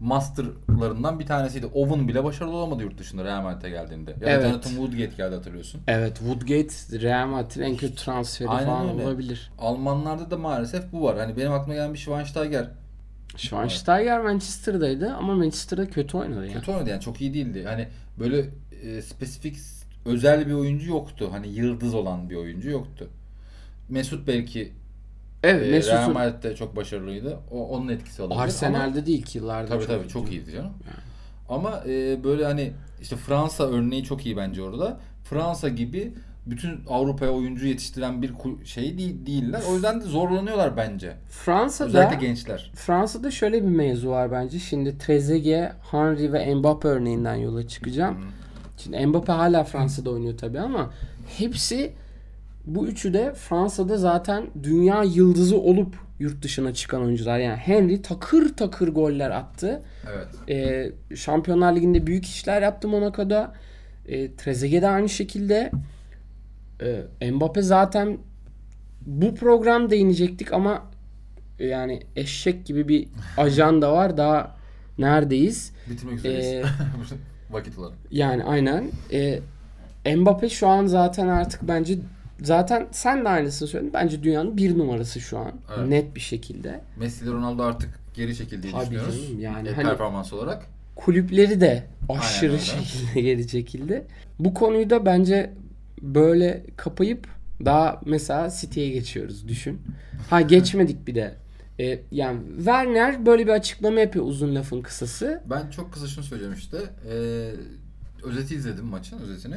masterlarından bir tanesiydi. Owen bile başarılı olamadı yurt dışında Real Madrid'e geldiğinde. Ya da Evet. Jonathan Woodgate geldi hatırlıyorsun. Evet Woodgate Real Madrid'in en kötü transferi Aynen falan öyle. olabilir. Almanlarda da maalesef bu var. Hani benim aklıma gelen bir Schweinsteiger Schweinsteiger Manchester'daydı ama Manchester'da kötü oynadı ya. kötü oynadı yani çok iyi değildi. Hani böyle e, spesifik özel bir oyuncu yoktu. Hani yıldız olan bir oyuncu yoktu. Mesut belki Evet e, Real Mesut'un Madrid'de çok başarılıydı. O onun etkisi olabilir. Ama- Arsenal'de değil ki yıllardır. Tabii tabii çok iyiydi canım. Ama e, böyle hani işte Fransa örneği çok iyi bence orada. Fransa gibi bütün Avrupa'ya oyuncu yetiştiren bir şey değil, değiller. O yüzden de zorlanıyorlar bence. Fransa'da Özellikle gençler. Fransa'da şöyle bir mevzu var bence. Şimdi Trezeguet, Henry ve Mbappe örneğinden yola çıkacağım. Şimdi Mbappe hala Fransa'da oynuyor tabii ama hepsi bu üçü de Fransa'da zaten dünya yıldızı olup yurt dışına çıkan oyuncular. Yani Henry takır takır goller attı. Evet. Ee, Şampiyonlar Ligi'nde büyük işler yaptı Monaco'da. E, Trezeguet de aynı şekilde. E, Mbappe zaten bu program değinecektik ama e, yani eşek gibi bir ajanda var. Daha neredeyiz? Bitirmek üzereyiz. Ee, Vakit olarak. Yani aynen. E, Mbappe şu an zaten artık bence zaten sen de aynısını söyledin. Bence dünyanın bir numarası şu an. Evet. Net bir şekilde. Messi Ronaldo artık geri çekildiği Tabii düşünüyoruz. canım, yani E, hani- performans olarak. kulüpleri de aşırı şekilde geri çekildi. Bu konuyu da bence böyle kapayıp daha mesela City'ye geçiyoruz düşün. Ha geçmedik bir de. Ee, yani Werner böyle bir açıklama yapıyor uzun lafın kısası. Ben çok kısa şunu söyleyeceğim işte. Ee, özeti izledim maçın özetini.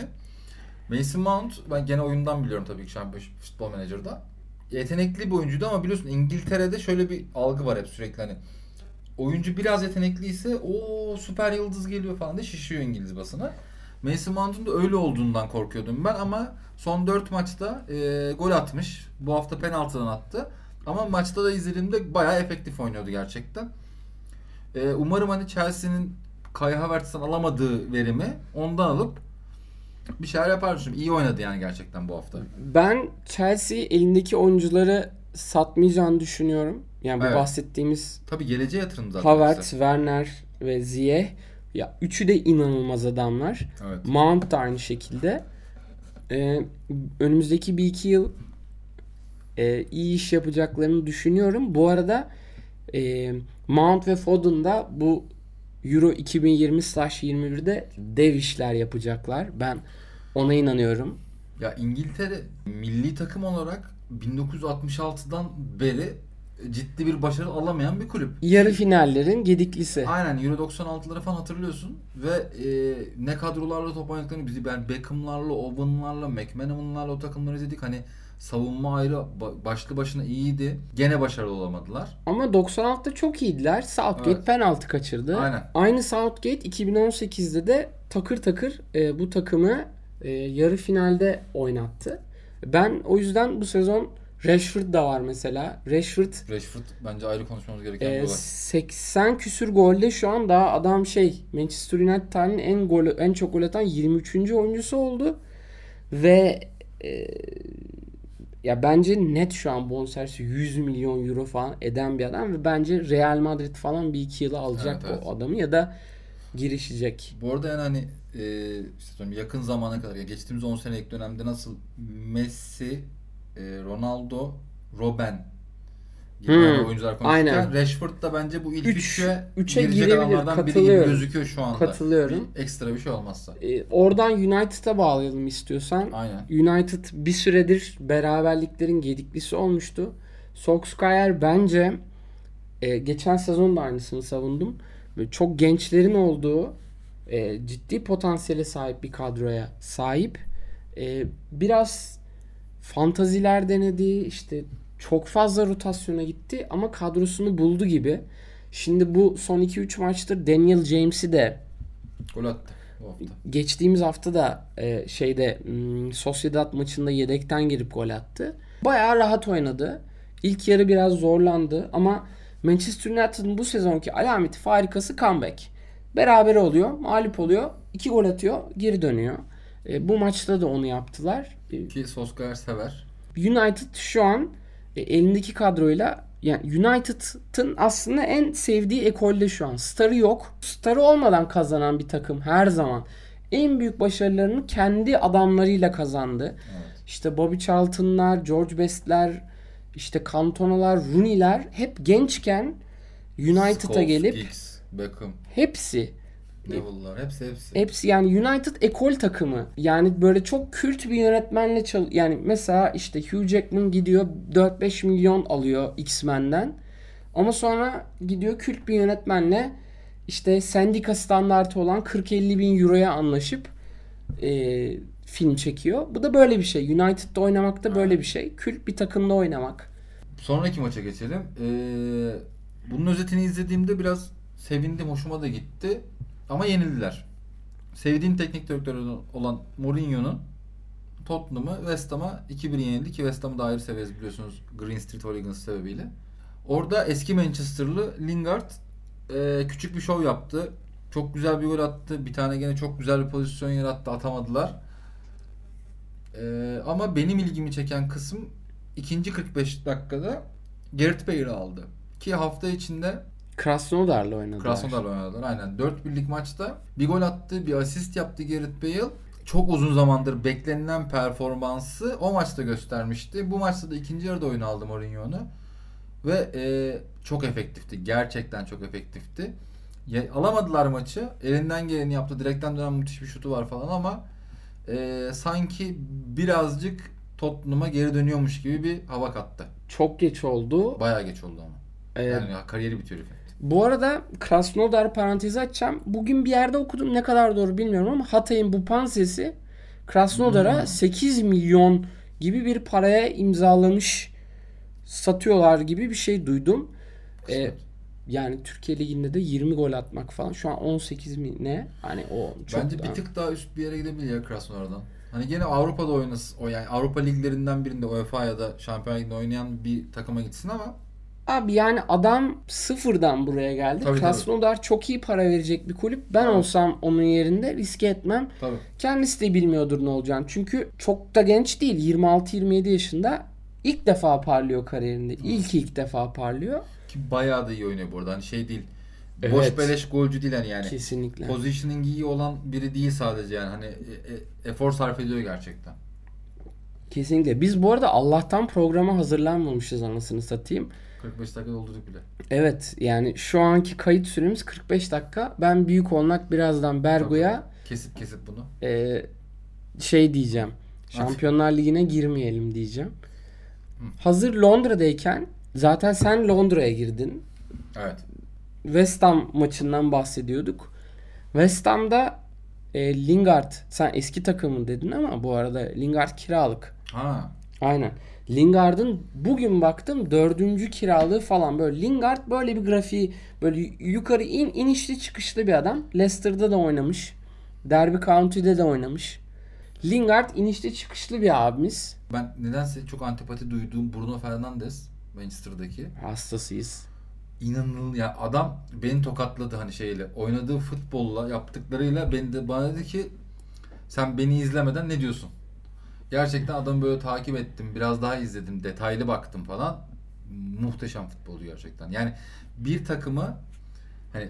Mason Mount ben gene oyundan biliyorum tabii ki şampiyon futbol menajerda. Yetenekli bir oyuncuydu ama biliyorsun İngiltere'de şöyle bir algı var hep sürekli hani oyuncu biraz yetenekliyse o süper yıldız geliyor falan diye şişiyor İngiliz basını. Mason Mount'un da öyle olduğundan korkuyordum ben ama son 4 maçta e, gol atmış. Bu hafta penaltıdan attı. Ama maçta da izlediğimde bayağı efektif oynuyordu gerçekten. E, umarım hani Chelsea'nin Kai Havertz'ten alamadığı verimi ondan alıp bir şeyler yapar düşünüyorum. İyi oynadı yani gerçekten bu hafta. Ben Chelsea elindeki oyuncuları satmayacağını düşünüyorum. Yani bu Evet. bahsettiğimiz Tabii geleceğe yatırım zaten. Havertz. Werner ve Ziyech ya üçü de inanılmaz adamlar. Evet. Mount da aynı şekilde. Ee, önümüzdeki bir iki yıl e, iyi iş yapacaklarını düşünüyorum. Bu arada e, Mount ve Foden da bu Euro 2020/21'de dev işler yapacaklar. Ben ona inanıyorum. Ya İngiltere milli takım olarak 1966'dan beri ciddi bir başarı alamayan bir kulüp. Yarı finallerin gediklisi. Aynen Euro 96'ları falan hatırlıyorsun ve e, ne kadrolarla top oynadıklarını bizi ben Beckham'larla, Owen'larla, McManaman'larla o takımları izledik. Hani savunma ayrı ba- başlı başına iyiydi. Gene başarılı olamadılar. Ama 96'da çok iyiydiler. Southgate Evet. penaltı kaçırdı. Aynen. Aynı Southgate 2018'de de takır takır e, bu takımı e, yarı finalde oynattı. Ben o yüzden bu sezon Rashford da var mesela. Rashford Rashford bence ayrı konuşmamız gereken e, bir olay. 80 küsür golde şu an daha adam şey Manchester United tarihinin en gol en çok gol atan 23. oyuncusu oldu. Ve e, ya bence net şu an bonservisi 100 milyon euro falan eden bir adam ve bence Real Madrid falan bir iki yıla alacak Evet, evet. o adamı ya da girişecek. Bu arada yani hani e, işte yakın zamana kadar ya geçtiğimiz 10 senelik dönemde nasıl Messi, e, Ronaldo, Robben Hmm, oyuncular konuşurken aynen. Rashford da bence bu ilk Üç- üçe, girecek adamlardan biri gibi gözüküyor şu anda. Katılıyorum. Bir ekstra bir şey olmazsa. E, oradan United'a bağlayalım istiyorsan. Aynen. United bir süredir beraberliklerin gediklisi olmuştu. Solskjaer bence e, geçen sezon da aynısını savundum. Böyle çok gençlerin olduğu e, ciddi potansiyele sahip bir kadroya sahip. E, biraz fantaziler denedi. işte çok fazla rotasyona gitti ama kadrosunu buldu gibi. Şimdi bu son 2-3 maçtır Daniel James'i de Gol attı hafta. geçtiğimiz hafta da e, şeyde hmm, Sociedad maçında yedekten girip gol attı. Bayağı rahat oynadı. İlk yarı biraz zorlandı ama Manchester United'ın bu sezonki alameti farikası comeback. Beraber oluyor, mağlup oluyor, iki gol atıyor, geri dönüyor. E, bu maçta da onu yaptılar. E, Ki Solskjaer sever. United şu an e, elindeki kadroyla yani United'ın aslında en sevdiği ekolde şu an. Starı yok. Starı olmadan kazanan bir takım her zaman. En büyük başarılarını kendi adamlarıyla kazandı. Evet. İşte Bobby Charlton'lar, George Best'ler, işte Cantona'lar, Rooney'ler hep gençken United'a gelip Giggs, Beckham, hepsi Neville'lar hepsi hepsi. Hepsi yani United ekol takımı. Yani böyle çok kült bir yönetmenle çal yani mesela işte Hugh Jackman gidiyor 4-5 milyon alıyor X-Men'den. Ama sonra gidiyor kült bir yönetmenle işte sendika standartı olan 40-50 bin euroya anlaşıp e, film çekiyor. Bu da böyle bir şey. United'da oynamak da böyle bir şey. Kült bir takımda oynamak. Sonraki maça geçelim. Ee, bunun özetini izlediğimde biraz sevindim, hoşuma da gitti. Ama yenildiler. Sevdiğim teknik direktörü olan Mourinho'nun Tottenham'ı West Ham'a 2-1 yenildi ki West Ham'ı da ayrı severiz biliyorsunuz Green Street Hooligans sebebiyle. Orada eski Manchester'lı Lingard e, küçük bir şov yaptı. Çok güzel bir gol attı. Bir tane gene çok güzel bir pozisyon yarattı. Atamadılar. E, ama benim ilgimi çeken kısım ikinci 45 dakikada Gareth Bale'ı aldı. Ki hafta içinde Krasnodar'la oynadılar. Krasnodar'la oynadılar. Aynen. 4 birlik maçta bir gol attı, bir asist yaptı Gareth Bale. Çok uzun zamandır beklenilen performansı o maçta göstermişti. Bu maçta da ikinci yarıda oyun aldı Mourinho'nu. Ve e, çok efektifti. Gerçekten çok efektifti. Ya, alamadılar maçı. Elinden geleni yaptı. Direkten dönen müthiş bir şutu var falan ama e, sanki birazcık Tottenham'a geri dönüyormuş gibi bir hava kattı. Çok geç oldu. Bayağı geç oldu ama. Ee, Yani kariyeri bitiyor herifin. Bu arada Krasnodar parantezi açacağım. Bugün bir yerde okudum ne kadar doğru bilmiyorum ama Hatay'ın bu pansesi Krasnodar'a Hmm. 8 milyon gibi bir paraya imzalamış satıyorlar gibi bir şey duydum. Ee, yani Türkiye Ligi'nde de 20 gol atmak falan. Şu an 18 mi ne? Hani o çok Bence daha- bir tık daha üst bir yere gidebilir ya Krasnodar'dan. Hani gene Avrupa'da oynasın. O yani Avrupa liglerinden birinde UEFA ya da Şampiyonlar Ligi'nde oynayan bir takıma gitsin ama Abi yani adam sıfırdan buraya geldi. Tabii, Krasnodar çok iyi para verecek bir kulüp. Ben Tabii. olsam onun yerinde riske etmem. tabii. Kendisi de bilmiyordur ne olacağını. Çünkü çok da genç değil. 26-27 yaşında ilk defa parlıyor kariyerinde. İlk ilk defa parlıyor. Ki bayağı da iyi oynuyor bu arada. Hani şey değil. Evet. Boş beleş golcü değil hani yani. Kesinlikle. Positioning iyi olan biri değil sadece yani. Hani e, e, efor sarf ediyor gerçekten. Kesinlikle. Biz bu arada Allah'tan programa hazırlanmamışız anasını satayım. 45 dakika doldurduk bile. Evet yani şu anki kayıt süremiz 45 dakika. Ben büyük olmak birazdan Bergo'ya Kesip kesip bunu. e, şey diyeceğim. Şampiyonlar Ligi'ne girmeyelim diyeceğim. Hazır Londra'dayken zaten sen Londra'ya girdin. Evet. West Ham maçından bahsediyorduk. West Ham'da e, Lingard sen eski takımın dedin ama bu arada Lingard kiralık. Ha. Aynen. Lingard'ın bugün baktım dördüncü kiralığı falan böyle. Lingard böyle bir grafiği böyle yukarı in inişli çıkışlı bir adam. Leicester'da da oynamış. Derby County'de de oynamış. Lingard inişli çıkışlı bir abimiz. Ben nedense çok antipati duyduğum Bruno Fernandes Manchester'daki. Hastasıyız. İnanıl ya adam beni tokatladı hani şeyle. Oynadığı futbolla yaptıklarıyla beni de bana dedi ki sen beni izlemeden ne diyorsun? Gerçekten adamı böyle takip ettim. Biraz daha izledim. Detaylı baktım falan. Muhteşem futbolcu gerçekten. Yani bir takımı hani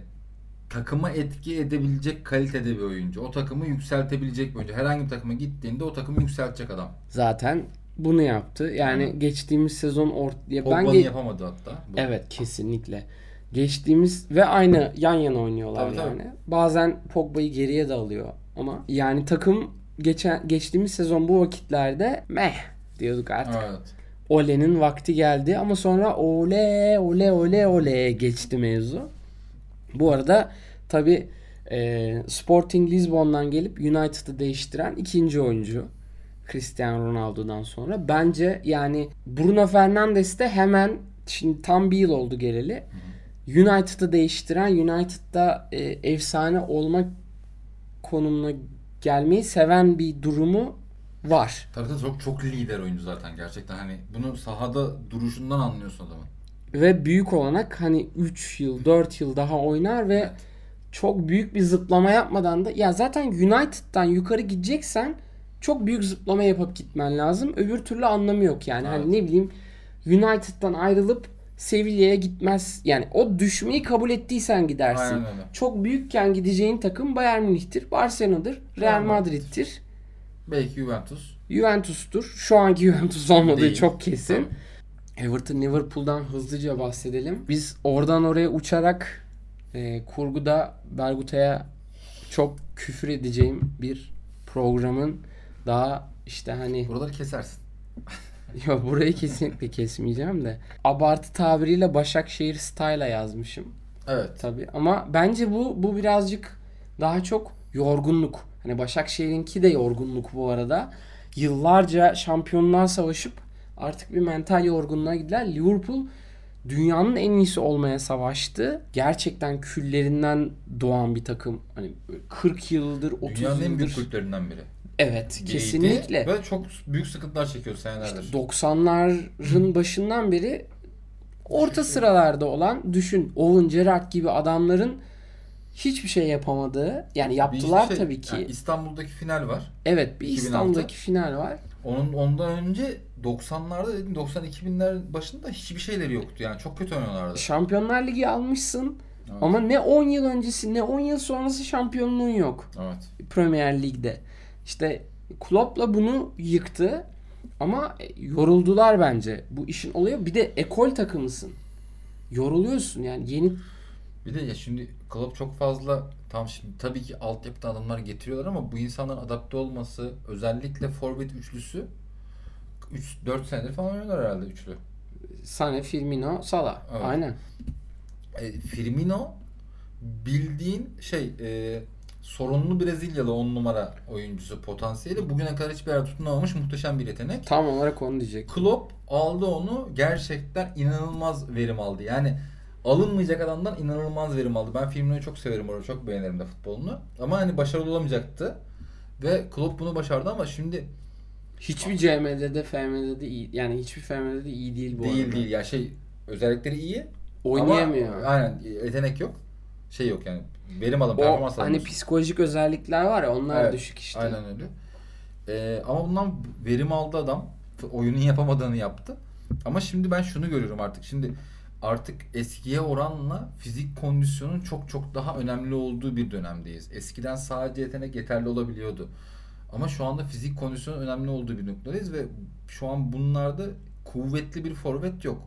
takıma etki edebilecek kalitede bir oyuncu. O takımı yükseltebilecek bir oyuncu. Herhangi bir takıma gittiğinde o takımı yükseltecek adam. Zaten bunu yaptı. Yani Aynen. geçtiğimiz sezon ort ya ben ge- yapamadı hatta. Bu. Evet kesinlikle. Geçtiğimiz ve aynı yan yana oynuyorlar Tabii, tabii. yani. Bazen Pogba'yı geriye de alıyor ama yani takım geçen geçtiğimiz sezon bu vakitlerde meh diyorduk artık. Evet. Ole'nin vakti geldi ama sonra ole ole ole ole geçti mevzu. Bu arada tabi Sporting Lisbon'dan gelip United'ı değiştiren ikinci oyuncu. Cristiano Ronaldo'dan sonra. Bence yani Bruno Fernandes de hemen şimdi tam bir yıl oldu geleli. United'ı değiştiren United'da e, efsane olmak konumuna gelmeyi seven bir durumu var. Tabii tabii çok çok lider oyuncu zaten gerçekten hani bunu sahada duruşundan anlıyorsun adamın. Ve büyük olanak hani 3 yıl 4 yıl daha oynar ve Evet. çok büyük bir zıplama yapmadan da ya zaten United'dan yukarı gideceksen çok büyük zıplama yapıp gitmen lazım. Öbür türlü anlamı yok yani. Evet. Hani ne bileyim United'dan ayrılıp Sevilla'ya gitmez. Yani o düşmeyi kabul ettiysen gidersin. Aynen öyle. Çok büyükken gideceğin takım Bayern Münih'tir, Barcelona'dır, Real Madrid'tir, Belki Juventus. Juventus'tur. Şu anki Juventus olmadığı Değil. çok kesin. Everton Liverpool'dan hızlıca bahsedelim. Biz oradan oraya uçarak e, kurguda Berguta'ya çok küfür edeceğim bir programın daha işte hani Buraları kesersin. yok burayı kesinlikle kesmeyeceğim de abartı tabiriyle Başakşehir style'a yazmışım Evet. tabi ama bence bu bu birazcık daha çok yorgunluk. Hani Başakşehir'inki de yorgunluk bu arada. Yıllarca şampiyonluğa savaşıp artık bir mental yorgunluğa gidiler. Liverpool dünyanın en iyisi olmaya savaştı. Gerçekten küllerinden doğan bir takım. Hani 40 yıldır, 30 Dünyanın en büyük yıldır. kulüplerinden biri. Evet, Giydi kesinlikle. Ve çok büyük sıkıntılar çekiyor senelerdir. İşte 90'ların başından beri orta sıralarda olan düşün Owen Gerrard gibi adamların hiçbir şey yapamadığı yani yaptılar şey- tabii ki. yani İstanbul'daki final var. evet bir 2006. İstanbul'daki final var. Onun ondan önce 90'larda dedim 92 başında hiçbir şeyleri yoktu. Yani çok kötü oynuyorlardı. Şampiyonlar Ligi almışsın Evet. ama ne 10 yıl öncesi ne 10 yıl sonrası şampiyonluğun yok Evet. Premier Lig'de. İşte Klopp'la bunu yıktı ama e, yoruldular bence. Bu işin olayı bir de ekol takımısın. Yoruluyorsun yani yeni Bir de ya şimdi Klopp çok fazla tam şimdi tabii ki altyapıda adamlar getiriyorlar ama bu insanların adapte olması özellikle forvet üçlüsü 3 4 senedir falan oynuyorlar herhalde üçlü. Sane, Firmino, Salah. Evet. Aynen. E, Firmino bildiğin şey e, sorunlu Brezilyalı 10 numara oyuncusu potansiyeli bugüne kadar hiçbir yerde tutunamamış muhteşem bir yetenek. Tam olarak onu diyecek. Klopp aldı onu gerçekten inanılmaz verim aldı. Yani alınmayacak adamdan inanılmaz verim aldı. Ben Firmino'yu çok severim orada çok beğenirim de futbolunu. Ama hani başarılı olamayacaktı. Ve Klopp bunu başardı ama şimdi Hiçbir CM'de de FM'de de iyi. Yani hiçbir FM'de de iyi değil bu değil arada. değil ya şey özellikleri iyi Oynayamıyor. ama aynen yetenek yok. Şey yok yani verim alın performans hani alamıyorsun. psikolojik özellikler var ya onlar Evet, düşük işte. Aynen öyle. Ee, ama bundan verim aldı adam. Oyunun yapamadığını yaptı. Ama şimdi ben şunu görüyorum artık. Şimdi artık eskiye oranla fizik kondisyonun çok çok daha önemli olduğu bir dönemdeyiz. Eskiden sadece yetenek yeterli olabiliyordu. Ama şu anda fizik kondisyonun önemli olduğu bir noktadayız ve şu an bunlarda kuvvetli bir forvet yok.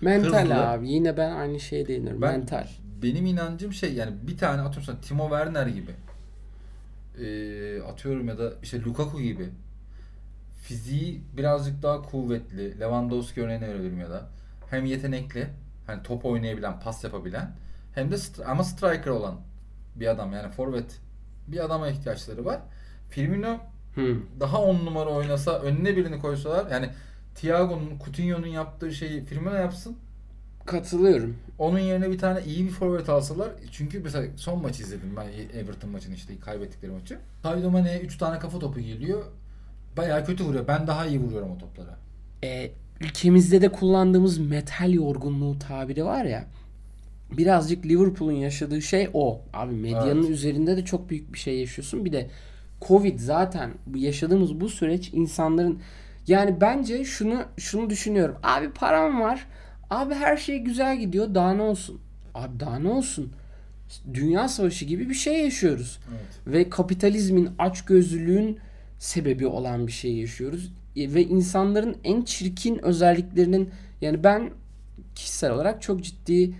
Mental Hızlı. abi. Yine ben aynı şeye değinirim. Ben Mental. Benim inancım şey yani bir tane atıyorum sana Timo Werner gibi Ee, atıyorum ya da işte Lukaku gibi fiziği birazcık daha kuvvetli Lewandowski örneğini verebilirim ya da hem yetenekli hani top oynayabilen pas yapabilen hem de stri- ama striker olan bir adam yani forvet bir adama ihtiyaçları var. Firmino Hı. daha on numara oynasa önüne birini koysalar yani Thiago'nun Coutinho'nun yaptığı şeyi Firmino yapsın Katılıyorum. onun yerine bir tane iyi bir forvet alsalar. Çünkü mesela son maçı izledim ben Everton maçını işte kaybettikleri maçı. Sadio Mane'ye 3 tane kafa topu geliyor. Bayağı kötü vuruyor. Ben daha iyi vuruyorum o toplara. e, ülkemizde de kullandığımız metal yorgunluğu tabiri var ya. Birazcık Liverpool'un yaşadığı şey o. Abi medyanın Evet. üzerinde de çok büyük bir şey yaşıyorsun. Bir de Covid zaten yaşadığımız bu süreç insanların yani bence şunu şunu düşünüyorum. Abi param var. Abi her şey güzel gidiyor. Daha ne olsun? Abi daha ne olsun? Dünya savaşı gibi bir şey yaşıyoruz Evet. ve kapitalizmin açgözlülüğün sebebi olan bir şey yaşıyoruz. E, Ve insanların en çirkin özelliklerinin yani ben kişisel olarak çok ciddi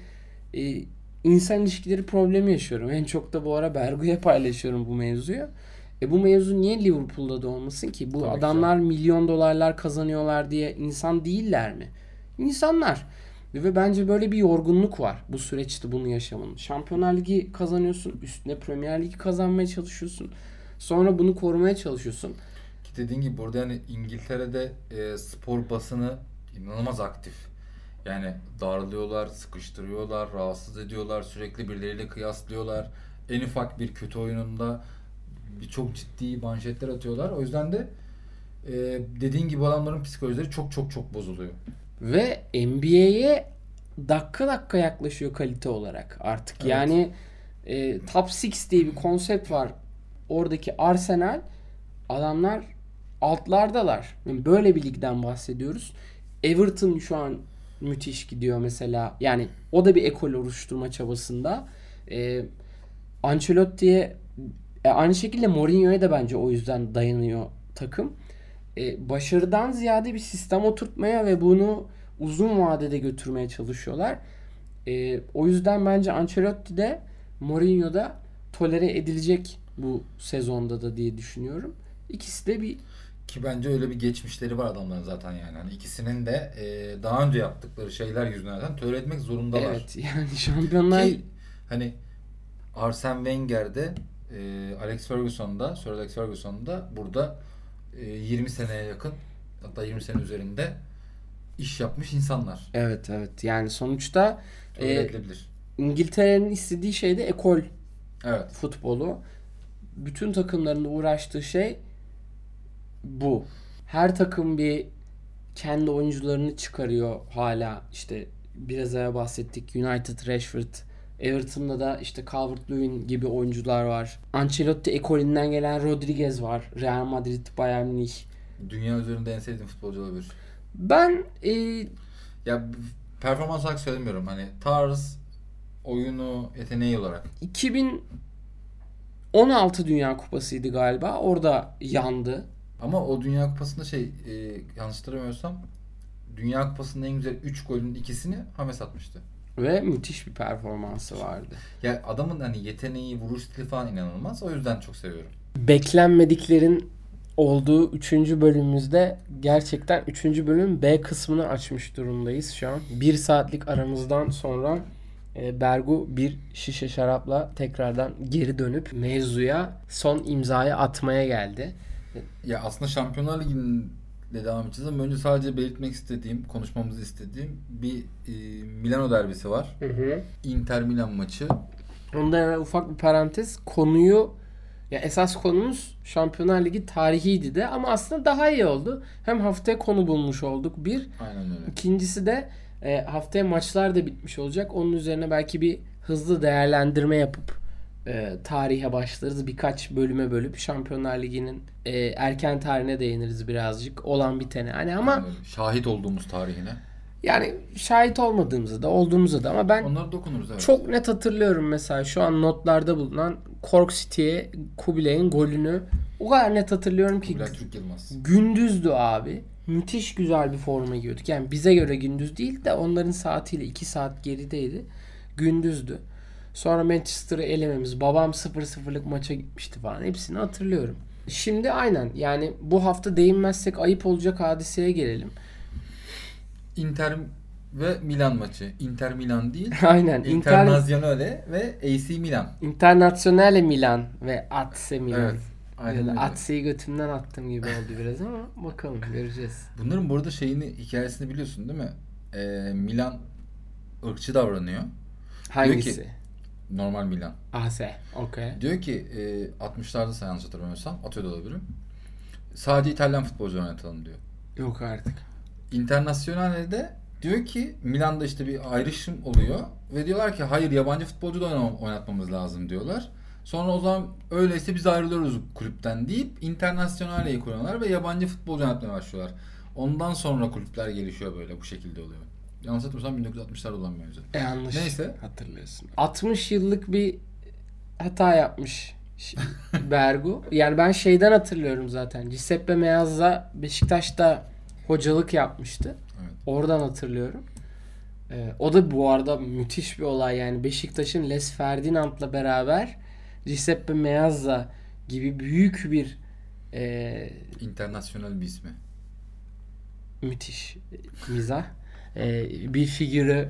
e, insan ilişkileri problemi yaşıyorum. En çok da bu ara Bergu'ya paylaşıyorum bu mevzuyu. E bu mevzu niye Liverpool'da da olmasın ki? Bu Tabii ki adamlar milyon dolarlar kazanıyorlar diye insan değiller mi? İnsanlar. Ve bence böyle bir yorgunluk var bu süreçte bunu yaşamanın. Şampiyonlar Ligi kazanıyorsun. Üstüne Premier Ligi kazanmaya çalışıyorsun. Sonra bunu korumaya çalışıyorsun. Ki dediğin gibi burada yani İngiltere'de e, spor basını inanılmaz aktif. Yani darlıyorlar, sıkıştırıyorlar, rahatsız ediyorlar, sürekli birileriyle kıyaslıyorlar. En ufak bir kötü oyununda çok ciddi manşetler atıyorlar. O yüzden de e, dediğin gibi adamların psikolojileri çok çok çok bozuluyor. Ve NBA'ye dakika dakika yaklaşıyor kalite olarak artık. Evet. Yani e, Top 6 diye bir konsept var. Oradaki Arsenal adamlar altlardalar. Yani böyle bir ligden bahsediyoruz. Everton şu an müthiş gidiyor mesela. Yani o da bir ekol oluşturma çabasında. E, Ancelotti'ye e, aynı şekilde Mourinho'ya da bence o yüzden dayanıyor takım. E, başarıdan ziyade bir sistem oturtmaya ve bunu uzun vadede götürmeye çalışıyorlar. E, o yüzden bence Ancelotti de Mourinho da tolere edilecek bu sezonda da diye düşünüyorum. İkisi de bir Ki bence öyle bir geçmişleri var adamların zaten yani. Hani ikisinin de e, daha önce yaptıkları şeyler yüzünden zaten tolere etmek zorundalar. evet yani şampiyonlar Ki hani Arsene Wenger'de e, Alex Ferguson da, Sir Alex Ferguson da burada 20 seneye yakın hatta 20 sene üzerinde iş yapmış insanlar. Evet evet. Yani sonuçta e. İngiltere'nin istediği şey de ekol Evet. futbolu. Bütün takımların da uğraştığı şey bu. Her takım bir kendi oyuncularını çıkarıyor hala. İşte biraz evvel bahsettik. United, Rashford, Everton'da da işte Calvert-Lewin gibi oyuncular var. Ancelotti ekolünden gelen Rodriguez var. Real Madrid, Bayern Münih. Dünya üzerinde en sevdiğim futbolcu olabilir. Ben e, Ya performans olarak söylemiyorum. Hani tarz, oyunu, yeteneği olarak. 2016 Dünya Kupası'ydı galiba. Orada yandı. Ama o Dünya Kupası'nda şey e, yanlış hatırlamıyorsam Dünya Kupası'nın en güzel 3 golün ikisini Hames atmıştı. Ve müthiş bir performansı vardı. Ya adamın hani yeteneği, vuruş stili falan inanılmaz. O yüzden çok seviyorum. beklenmediklerin olduğu 3. bölümümüzde gerçekten 3. bölüm B kısmını açmış durumdayız şu an. 1 saatlik aramızdan sonra e, Bergu bir şişe şarapla tekrardan geri dönüp mevzuya son imzayı atmaya geldi. Ya aslında Şampiyonlar Ligi'nde devam edeceğiz ama önce sadece belirtmek istediğim, konuşmamızı istediğim bir e, Milano derbisi var. Inter Milan maçı. Onda hemen ufak bir parantez. Konuyu ya esas konumuz Şampiyonlar Ligi tarihiydi de ama aslında daha iyi oldu. Hem haftaya konu bulmuş olduk bir. Aynen öyle. İkincisi de e, haftaya maçlar da bitmiş olacak. Onun üzerine belki bir hızlı değerlendirme yapıp e, tarihe başlarız. Birkaç bölüme bölüp Şampiyonlar Ligi'nin e, erken tarihine değiniriz birazcık. Olan bitene. Hani ama öyle. Şahit olduğumuz tarihine. yani şahit olmadığımızda da olduğumuzda da ama ben Onlara dokunuruz evet. çok net hatırlıyorum mesela şu an notlarda bulunan Cork City'ye Kubilay'ın golünü o kadar net hatırlıyorum ki Kubilay Türk Yılmaz. gündüzdü abi. Müthiş güzel bir forma giyiyorduk. Yani bize göre gündüz değil de onların saatiyle 2 saat gerideydi. Gündüzdü. Sonra Manchester'ı elememiz. Babam 0-0'lık maça gitmişti falan. Hepsini hatırlıyorum. Şimdi aynen yani bu hafta değinmezsek ayıp olacak hadiseye gelelim. Inter ve Milan maçı. Inter Milan değil. aynen. Inter, Internazionale ve AC Milan. Internazionale Milan ve AC Milan. Evet. Aynen öyle. Atse'yi götümden attım gibi oldu biraz ama bakalım göreceğiz. Bunların bu arada şeyini hikayesini biliyorsun değil mi? Ee, Milan ırkçı davranıyor. Hangisi? Normal Milan. AC. Okey. Diyor ki e, 60'larda sen yanlış hatırlamıyorsam atıyor da olabilirim. Sadece İtalyan futbolcu oynatalım diyor. Yok artık. Internazionale'de diyor ki Milan'da işte bir ayrışım oluyor ve diyorlar ki hayır yabancı futbolcu da oynatmamız lazım diyorlar. Sonra o zaman öyleyse biz ayrılıyoruz kulüpten deyip Internazionale'yi kuruyorlar ve yabancı futbolcu oynatmaya başlıyorlar. Ondan sonra kulüpler gelişiyor böyle bu şekilde oluyor. Yanlış hatırlamıyorsam 1960'larda olan bir mevzu. E, yanlış Neyse. hatırlıyorsun. 60 yıllık bir hata yapmış Bergu. Yani ben şeyden hatırlıyorum zaten. Giuseppe Meazza Beşiktaş'ta hocalık yapmıştı. Evet. Oradan hatırlıyorum. Ee, o da bu arada müthiş bir olay yani Beşiktaş'ın Les Ferdinand'la beraber Giuseppe Meazza gibi büyük bir e, İnternasyonel bir ismi. müthiş mizah e, bir figürü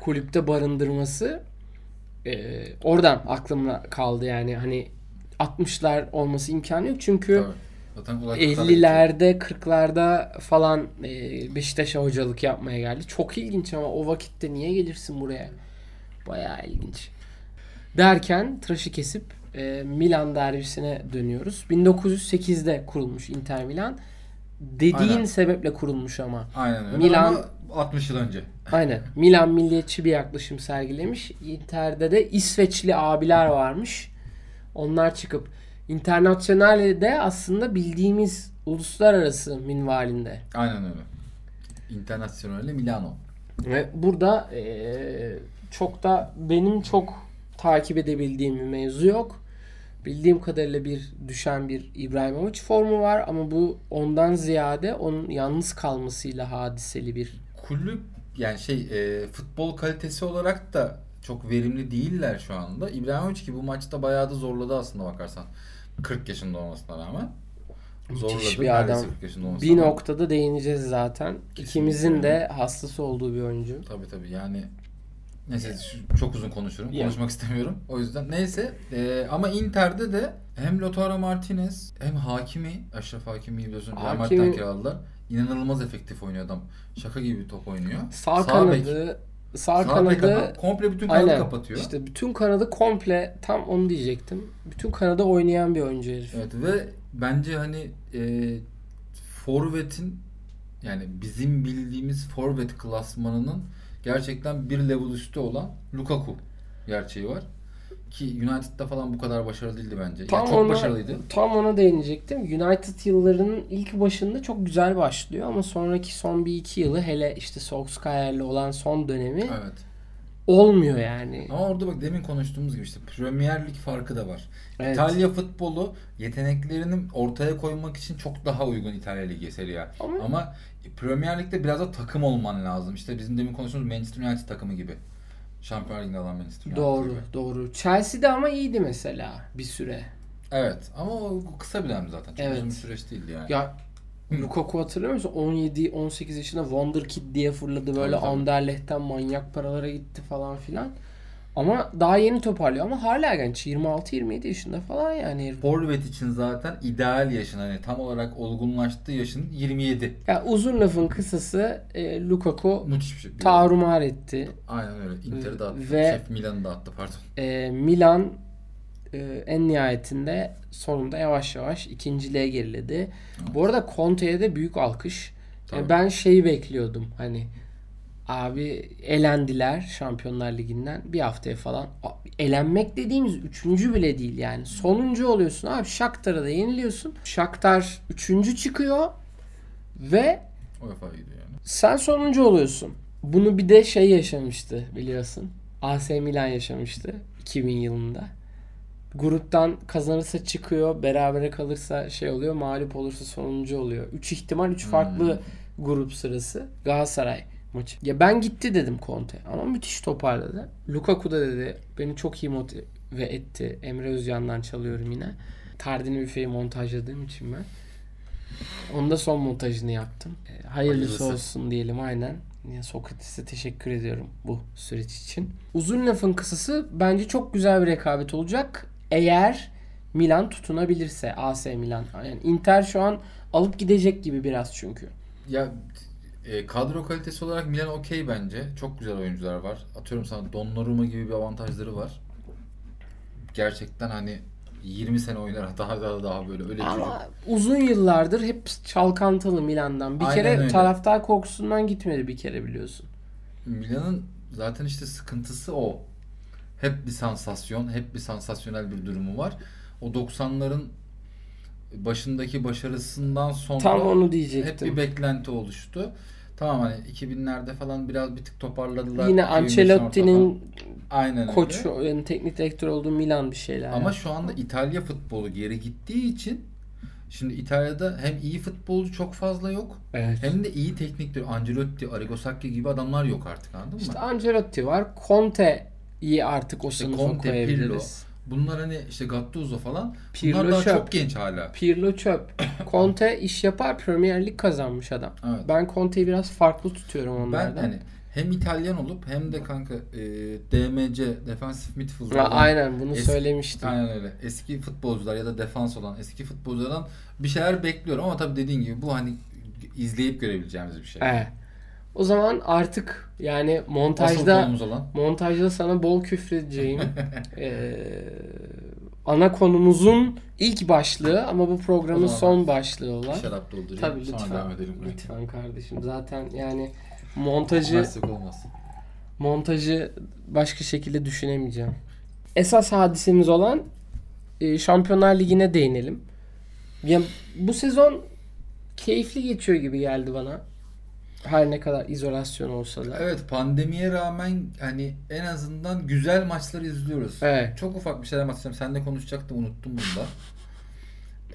kulüpte barındırması e, oradan aklımda kaldı yani hani 60'lar olması imkanı yok çünkü Tabii. Zaten olay kırklarda 50'lerde 40'larda falan e, Beşiktaş'a hocalık yapmaya geldi. Çok ilginç ama o vakitte niye gelirsin buraya? Bayağı ilginç. Derken tıraşı kesip e, Milan derbisine dönüyoruz. 1908'de kurulmuş Inter Milan. Dediğin Aynen. sebeple kurulmuş ama. Aynen öyle Milan- ama 60 yıl önce. Aynen. Milan milliyetçi bir yaklaşım sergilemiş. Inter'de de İsveçli abiler varmış. Onlar çıkıp Internazionale'de aslında bildiğimiz uluslararası minvalinde. Aynen öyle. Internazionale Milano. Ve burada eee, çok da benim çok takip edebildiğim bir mevzu yok. Bildiğim kadarıyla bir düşen bir İbrahimovic formu var ama bu ondan ziyade onun yalnız kalmasıyla hadiseli bir Kulüp yani şey e, futbol kalitesi olarak da çok verimli değiller şu anda. İbrahimovic ki bu maçta bayağı da zorladı aslında bakarsan. 40 yaşında olmasına rağmen. Müthiş bir adam. 40 yaşında olmasına Bir noktada değineceğiz zaten. Kesinlikle. İkimizin de hastası olduğu bir oyuncu. Tabii tabii yani Neyse çok uzun konuşurum. Ya. Konuşmak istemiyorum. O yüzden neyse. Ee, ama Inter'de de hem Lautaro Martinez hem Hakimi, Aşraf Hakimi biliyorsun Real Madrid'den kiraladılar. İnanılmaz efektif oynuyor adam. Şaka gibi bir top oynuyor. Sağ, bek. kanadı sağ, Sağ bek kanadı komple bütün kanadı aynen kapatıyor. işte bütün kanadı komple tam onu diyecektim. Bütün kanada oynayan bir oyuncu herif. Evet ve bence hani e, forvetin yani bizim bildiğimiz forvet klasmanının gerçekten bir level üstü olan Lukaku gerçeği var. Ki United'da falan bu kadar başarılı değildi bence. Tam yani çok ona, başarılıydı. Tam ona değinecektim. United yıllarının ilk başında çok güzel başlıyor ama sonraki son bir iki yılı hele işte Solskjaer'le olan son dönemi Evet. olmuyor yani. Ama orada bak demin konuştuğumuz gibi işte Premier Lig farkı da var. Evet. İtalya futbolu yeteneklerini ortaya koymak için çok daha uygun İtalya Ligi Serie A. Ama- Ama Premier Lig'de biraz da takım olman lazım. İşte bizim demin konuştuğumuz Manchester United takımı gibi. Şampiyonlar Ligi'nde alan Manchester United Doğru, gibi. doğru. Chelsea'de ama iyiydi mesela bir süre. Evet ama o kısa bir dönem zaten. Çok Evet. uzun bir süreç değildi yani. Ya Lukaku hatırlıyor musun? 17-18 yaşında Wonder Kid diye fırladı böyle Tabii, tabii. Anderlecht'ten manyak paralara gitti falan filan. Ama daha yeni toparlıyor ama hala genç. 26-27 yaşında falan yani. Forvet için zaten ideal yaşın hani tam olarak olgunlaştığı yaşın 27. Ya uzun lafın kısası e, Lukaku Müthiş bir şey. tarumar etti. Aynen öyle. Inter'i de attı. Ve- Şef Milan'ı da attı pardon. E, Milan e, en nihayetinde sonunda yavaş yavaş ikinciliğe geriledi. Bu arada Conte'ye de büyük alkış. Tabii. E, ben şeyi bekliyordum hani abi elendiler Şampiyonlar Ligi'nden bir haftaya falan. Elenmek dediğimiz üçüncü bile değil yani. Sonuncu oluyorsun abi. Shakhtar'a da yeniliyorsun. Shakhtar üçüncü çıkıyor ve UEFA gidiyor yani. sen sonuncu oluyorsun. Bunu bir de şey yaşamıştı biliyorsun. AC Milan yaşamıştı 2000 yılında. Gruptan kazanırsa çıkıyor, berabere kalırsa şey oluyor, mağlup olursa sonuncu oluyor. 3 ihtimal, 3 farklı grup sırası. Galatasaray maçı. Ya ben gitti dedim Conte ama müthiş toparladı. Lukaku da dedi beni çok iyi motive etti. Emre Özcan'dan çalıyorum yine. Tardini Büfe'yi montajladığım için ben. Onda son montajını yaptım. E, hayırlısı, Hayırlısı. olsun diyelim aynen. Sokrates'e teşekkür ediyorum bu süreç için. Uzun lafın kısası bence çok güzel bir rekabet olacak. Eğer Milan tutunabilirse AC Milan. Yani Inter şu an alıp gidecek gibi biraz çünkü. Ya e, kadro kalitesi olarak Milan okey bence. Çok güzel oyuncular var. Atıyorum sana Donnarumma gibi bir avantajları var. Gerçekten hani 20 sene oynar daha daha daha böyle öyle bir çocuk. Ama uzun yıllardır hep çalkantılı Milan'dan. Bir Aynen kere öyle. taraftar korkusundan gitmedi bir kere biliyorsun. Milan'ın zaten işte sıkıntısı o. Hep bir sansasyon, hep bir sansasyonel bir durumu var. O 90'ların başındaki başarısından sonra Tam onu hep diyecektim. bir beklenti oluştu. Tamam hani 2000'lerde falan biraz bir tık toparladılar. Yine 2005'in Ancelotti'nin aynen öyle. koçu, yani teknik direktör olduğu Milan bir şeyler. Ama yaptı. şu anda İtalya futbolu geri gittiği için şimdi İtalya'da hem iyi futbolcu çok fazla yok evet. hem de iyi teknik direktör Ancelotti, Arrigo Sacchi gibi adamlar yok artık anladın İşte mı? Ancelotti var. Conte'yi artık o İşte sınıfa Conte, koyabiliriz. Bunlar hani işte Gattuso falan Pirlo bunlar daha çöp. çok genç hala. Pirlo çöp. Conte iş yapar. Premier Lig kazanmış adam. Evet. Ben Conte'yi biraz farklı tutuyorum Ben onlardan. hani hem İtalyan olup hem de kanka e, DMC defensive midfielder Ha, olan- aynen bunu Eski- söylemiştim. Aynen öyle. Eski futbolcular ya da defans olan eski futbolculardan bir şeyler bekliyorum ama tabii dediğin gibi bu hani izleyip görebileceğimiz bir şey. Evet. O zaman artık yani montajda montajda sana bol küfredeceğim eee, ana konumuzun ilk başlığı ama bu programın son başlığı olan. Şarap doldurayım. Tabii Sonra lütfen. devam edelim. Lütfen kardeşim. Zaten yani montajı Montajı... olmaz. montajı başka şekilde düşünemeyeceğim. Esas hadisemiz olan e, Şampiyonlar Ligi'ne değinelim. Ya bu sezon keyifli geçiyor gibi geldi bana. Her ne kadar izolasyon olsa da. Evet pandemiye rağmen hani en azından güzel maçları izliyoruz. Evet. Çok ufak bir şeyler anlatacağım. Seninle konuşacaktım unuttum bunu da.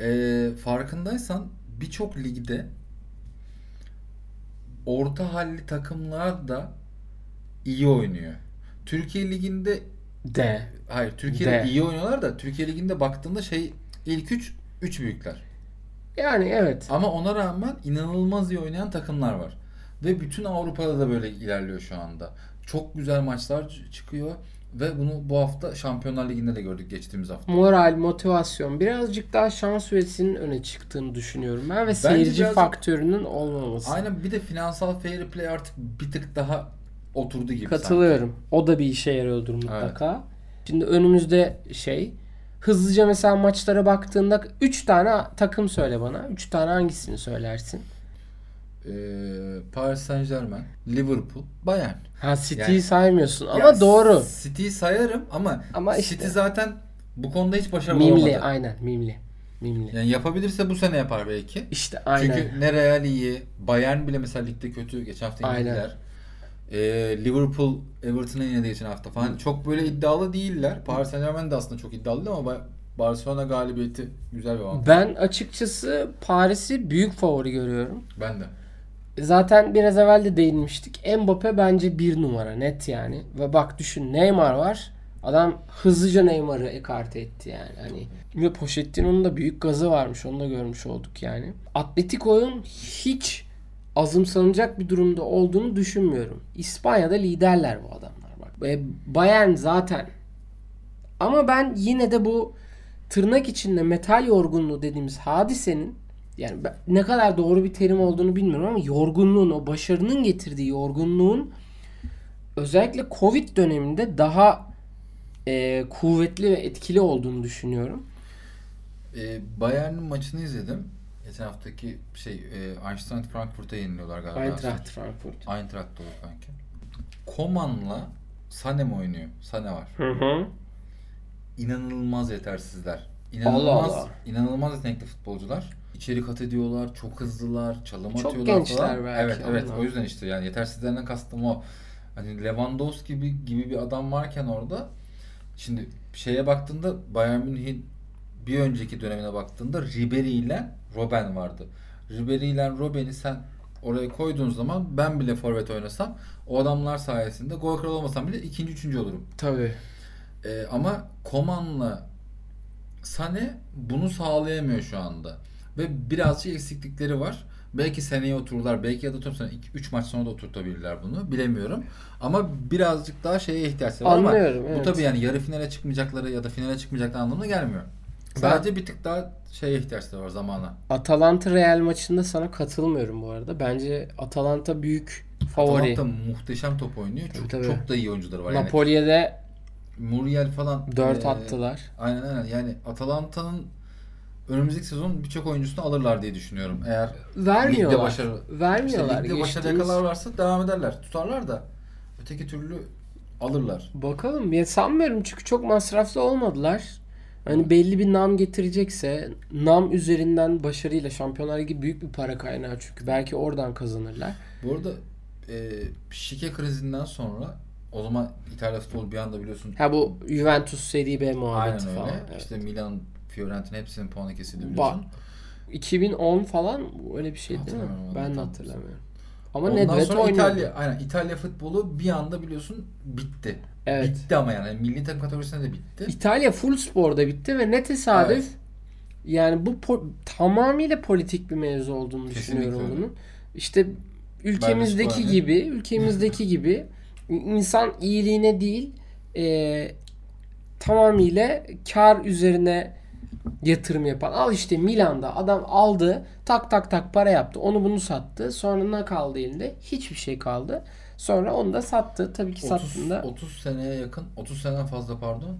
Ee, farkındaysan birçok ligde orta halli takımlar da iyi oynuyor. Türkiye liginde De. hayır Türkiye'de De. iyi oynuyorlar da Türkiye liginde baktığında şey ilk 3 3 büyükler. Yani evet. Ama ona rağmen inanılmaz iyi oynayan takımlar var. Ve bütün Avrupa'da da böyle ilerliyor şu anda. çok güzel maçlar çıkıyor ve bunu bu hafta Şampiyonlar Ligi'nde de gördük geçtiğimiz hafta. Moral, motivasyon birazcık daha şans üretisinin öne çıktığını düşünüyorum ben ve seyirci biraz- faktörünün olmaması. Aynen bir de finansal fair play artık bir tık daha oturdu gibi sanki. Katılıyorum. O da bir işe yarıyordur mutlaka. Şimdi önümüzde şey hızlıca mesela maçlara baktığında 3 tane takım söyle bana. 3 tane hangisini söylersin? Ee, Paris Saint Germain, Liverpool, Bayern. Ha City'yi Yani- saymıyorsun ama Ya, doğru. City'yi sayarım ama, Ama işte- City zaten bu konuda hiç başarılı Mimli olamadı. aynen mimli. Mimli. Yani yapabilirse bu sene yapar belki. İşte aynen. Çünkü ne Real iyi, Bayern bile mesela ligde kötü. Geçen hafta yenildiler. Ee, Liverpool Everton'a yenildi geçen hafta falan. Çok böyle iddialı değiller. Paris Saint Germain de aslında çok iddialı ama Ba- Barcelona galibiyeti güzel bir avantaj. Ben açıkçası Paris'i büyük favori görüyorum. Ben de. Zaten biraz evvel de değinmiştik. Mbappe bence bir numara net yani. Ve bak düşün Neymar var. Adam hızlıca Neymar'ı ekarte etti yani. Hani ve Pochettino'nun da büyük gazı varmış. Onu da görmüş olduk yani. Atletico'nun hiç azımsanacak bir durumda olduğunu düşünmüyorum. İspanya'da liderler bu adamlar bak. Bayern zaten ama ben yine de bu tırnak içinde metal yorgunluğu dediğimiz hadisenin yani ben- ne kadar doğru bir terim olduğunu bilmiyorum ama yorgunluğun, o başarının getirdiği yorgunluğun özellikle Covid döneminde daha e, kuvvetli ve etkili olduğunu düşünüyorum. Ee, Bayern'in maçını izledim. Geçen haftaki şey e, Einstein Frankfurt'a yeniliyorlar galiba. Eintracht Frankfurt. Eintracht doğru kanki. Koman'la Sané mi oynuyor? Sané var. Hı hı. İnanılmaz yetersizler. İnanılmaz, Allah Allah. inanılmaz yetenekli futbolcular. İçeri kat ediyorlar, çok hızlılar, çalım Çok atıyorlar gençler falan. belki Evet, evet. onlar. O yüzden işte yani yetersizlerinden kastım o. Hani Lewandowski gibi gibi bir adam varken orada şimdi şeye baktığında Bayern Münih'in bir önceki dönemine baktığında Ribery ile Robben vardı. Ribery ile Robben'i sen oraya koyduğun zaman ben bile forvet oynasam o adamlar sayesinde gol kralı olmasam bile ikinci üçüncü olurum. Tabii. Ee, ama Koman'la Sane bunu sağlayamıyor şu anda. Ve birazcık eksiklikleri var. Belki seneye otururlar. Belki ya da tüm sene 3 maç sonra da oturtabilirler bunu. Bilemiyorum. Ama birazcık daha şeye ihtiyaçları var Anlıyorum, ama evet. bu tabii yani yarı finale çıkmayacakları ya da finale çıkmayacakları anlamına gelmiyor. Sadece bir tık daha şeye ihtiyaçları var zamana. Atalanta Real maçında sana katılmıyorum bu arada. Bence Atalanta büyük favori. Atalanta muhteşem top oynuyor. Çok, tabii. çok da iyi oyuncuları var. Yani Napoli'ye de Muriel falan 4 e, attılar. Aynen aynen. Yani Atalanta'nın önümüzdeki sezon birçok oyuncusunu alırlar diye düşünüyorum. Eğer Vermiyorlar. ligde başarı Vermiyorlar. işte ligde başarı Geçtiğimiz- yakalarlarsa devam ederler. Tutarlar da öteki türlü alırlar. Bakalım. Ya sanmıyorum çünkü çok masraflı olmadılar. Hani belli bir nam getirecekse nam üzerinden başarıyla Şampiyonlar Ligi büyük bir para kaynağı çünkü belki oradan kazanırlar. Bu arada e, şike krizinden sonra o zaman İtalya futbolu bir anda biliyorsun Ha bu Juventus Serie B aynen muhabbeti öyle. falan. Evet. İşte Milan, Fiorentina hepsinin puanı kesildi biliyorsun. 2010 falan öyle bir şey değil mi? Ben de hatırlamıyorum. Ama Ondan Nedved sonra oynuyordu. İtalya, aynen İtalya futbolu bir anda biliyorsun bitti. Evet. Bitti ama yani milli takım kategorisinde de bitti. İtalya full sporda bitti ve ne tesadüf Evet. yani bu po- tamamıyla politik bir mevzu olduğunu Kesinlikle düşünüyorum öyle. bunun. İşte ülkemizdeki gibi ülkemizdeki gibi insan iyiliğine değil e, tamamıyla kar üzerine yatırım yapan. Al işte Milan'da adam aldı tak tak tak para yaptı onu bunu sattı sonra ne kaldı elinde? Hiçbir şey kaldı. Sonra onu da sattı. Tabii ki 30, sattığında 30 seneye yakın, 30 seneden fazla pardon,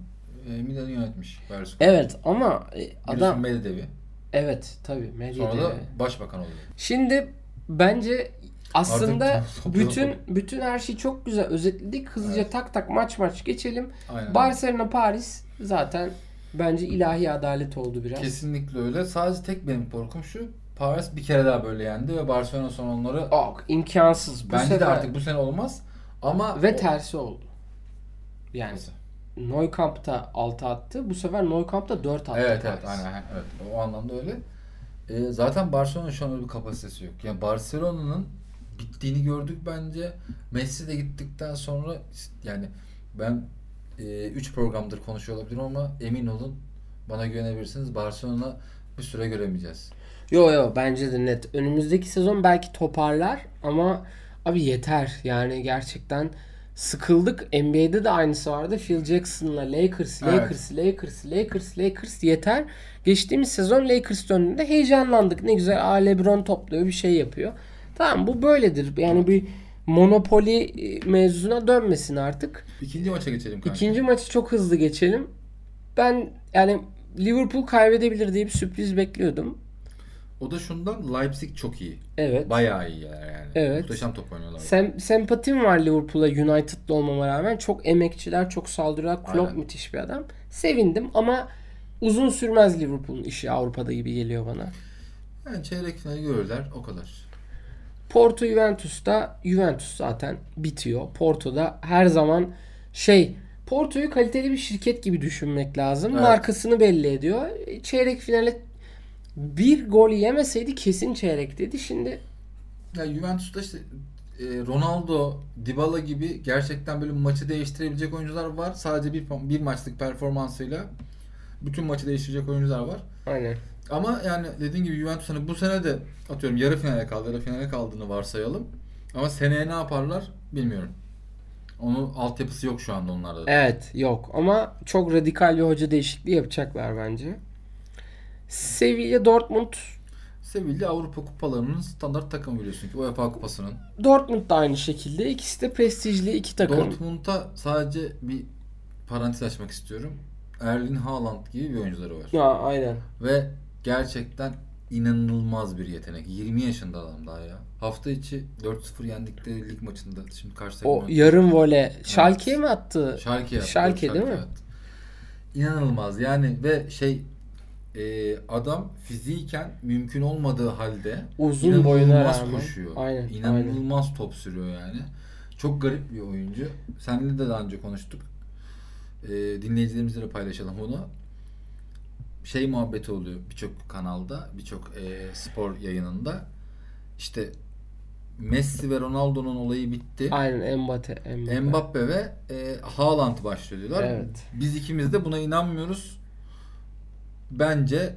e, Milan'ı yönetmiş Berlusconi. Evet ama e, Biliyorsun adam Medvedevi. evet tabii medyada. Sonra da başbakan oluyor. Şimdi bence aslında Artık bütün bütün her şeyi çok güzel özetledik. Hızlıca Evet. tak tak maç maç geçelim. Aynen. Barcelona Paris zaten bence ilahi adalet oldu biraz. Kesinlikle öyle. Sadece tek benim korkum şu. Paris bir kere daha böyle yendi ve Barcelona sonra onları Ok, imkansız. Bu bence sefer de artık bu sene olmaz. Ama ve o- tersi oldu. Yani Nasıl? Neukamp'ta 6 attı. Bu sefer Neukamp'ta 4 attı. Evet evet aynen evet. O anlamda öyle. Ee, zaten Barcelona'nın şu an öyle bir kapasitesi yok. Yani Barcelona'nın bittiğini gördük bence. Messi de gittikten sonra yani ben 3 programdır konuşuyor olabilirim ama emin olun bana güvenebilirsiniz. Barcelona bir süre göremeyeceğiz. Yo yo bence de net. Önümüzdeki sezon belki toparlar ama abi yeter. Yani gerçekten sıkıldık. NBA'de de aynısı vardı. Phil Jackson'la Lakers, Evet. Lakers, Lakers, Lakers, Lakers yeter. Geçtiğimiz sezon Lakers döndüğünde heyecanlandık. Ne güzel. Aa LeBron topluyor bir şey yapıyor. Tamam bu böyledir. Yani bir monopoli e, mevzusuna dönmesin artık. İkinci maça geçelim kanka. İkinci maçı çok hızlı geçelim. Ben yani Liverpool kaybedebilir diye bir sürpriz bekliyordum. O da şundan Leipzig çok iyi. Evet. Bayağı iyi yani. Evet. Muhteşem top oynuyorlar. Sem sempatim var Liverpool'a United'lı olmama rağmen. Çok emekçiler, çok saldırıyorlar. Klopp Aynen. müthiş bir adam. Sevindim ama uzun sürmez Liverpool'un işi Avrupa'da gibi geliyor bana. Yani çeyrek finali görürler o kadar. Porto Juventus'ta Juventus zaten bitiyor. Porto'da her zaman şey Porto'yu kaliteli bir şirket gibi düşünmek lazım. Evet. Markasını belli ediyor. Çeyrek finale bir gol yemeseydi kesin çeyrek dedi. Şimdi Ya Juventus'ta işte e, Ronaldo, Dybala gibi gerçekten böyle maçı değiştirebilecek oyuncular var. Sadece bir bir maçlık performansıyla bütün maçı değiştirecek oyuncular var. aynen. Ama yani dediğin gibi Juventus hani bu sene de atıyorum yarı finale kaldı, yarı finale kaldığını varsayalım. Ama seneye ne yaparlar bilmiyorum. Onun altyapısı yok şu anda onlarda. da. Evet yok ama çok radikal bir hoca değişikliği yapacaklar bence. Sevilla Dortmund Sevilla Avrupa kupalarının standart takımı biliyorsun ki UEFA kupasının. Dortmund da aynı şekilde. İkisi de prestijli iki takım. Dortmund'a sadece bir parantez açmak istiyorum. Erling Haaland gibi bir oyuncuları var. Ya aynen. Ve gerçekten inanılmaz bir yetenek. 20 yaşında adam daha ya. Hafta içi 4-0 yendikleri lig maçında şimdi karşı takım O yarım vole Schalke'ye mi attı? Schalke yaptı. Schalke değil mi? yaptı. İnanılmaz yani ve şey e, adam fiziken mümkün olmadığı halde Uzun boyuna koşuyor. Aynen, İnanılmaz top sürüyor yani. Çok garip bir oyuncu. Seninle de daha önce konuştuk. E, dinleyicilerimizle de paylaşalım bunu. Şey muhabbeti oluyor birçok kanalda, birçok e, spor yayınında. İşte Messi ve Ronaldo'nun olayı bitti. Aynen Mbappe. Mbappe. Mbappe ve e, Haaland başlıyor diyorlar. Evet. Biz ikimiz de buna inanmıyoruz. Bence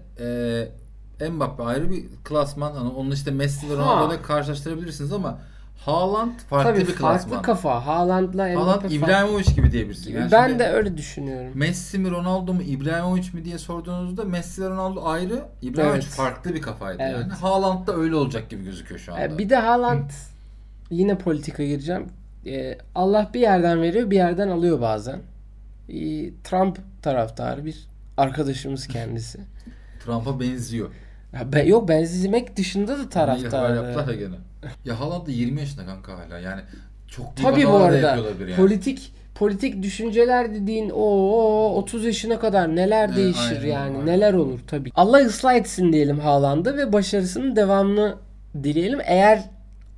e, Mbappe ayrı bir klasman. Hani onu işte Messi ve. Ronaldo'yla karşılaştırabilirsiniz ama Haaland farklı Tabii bir klasman. farklı kafa. Haaland'la Mbappe Haaland farklı. İbrahimovic gibi diyebilirsin. Yani ben de öyle düşünüyorum. Messi mi Ronaldo mu İbrahimovic mi diye sorduğunuzda Messi ve Ronaldo ayrı. İbrahimovic Evet. farklı bir kafaydı Evet. yani. Haaland da öyle olacak gibi gözüküyor şu anda. Ee, bir de Haaland yine politika gireceğim. Ee, Allah bir yerden veriyor, bir yerden alıyor bazen. Ee, Trump taraftarı bir arkadaşımız kendisi. Trump'a benziyor. Ya be, yok benzemek dışında da İyi haber yaptılar ya gene. Ya Haaland da 20 yaşında kanka hala. Yani çok büyük Tabii bu arada yani. politik politik düşünceler dediğin o 30 yaşına kadar neler Evet, değişir aynen, yani aynen. neler olur tabii. Allah ıslah etsin diyelim Haaland'ı ve başarısının devamını dileyelim eğer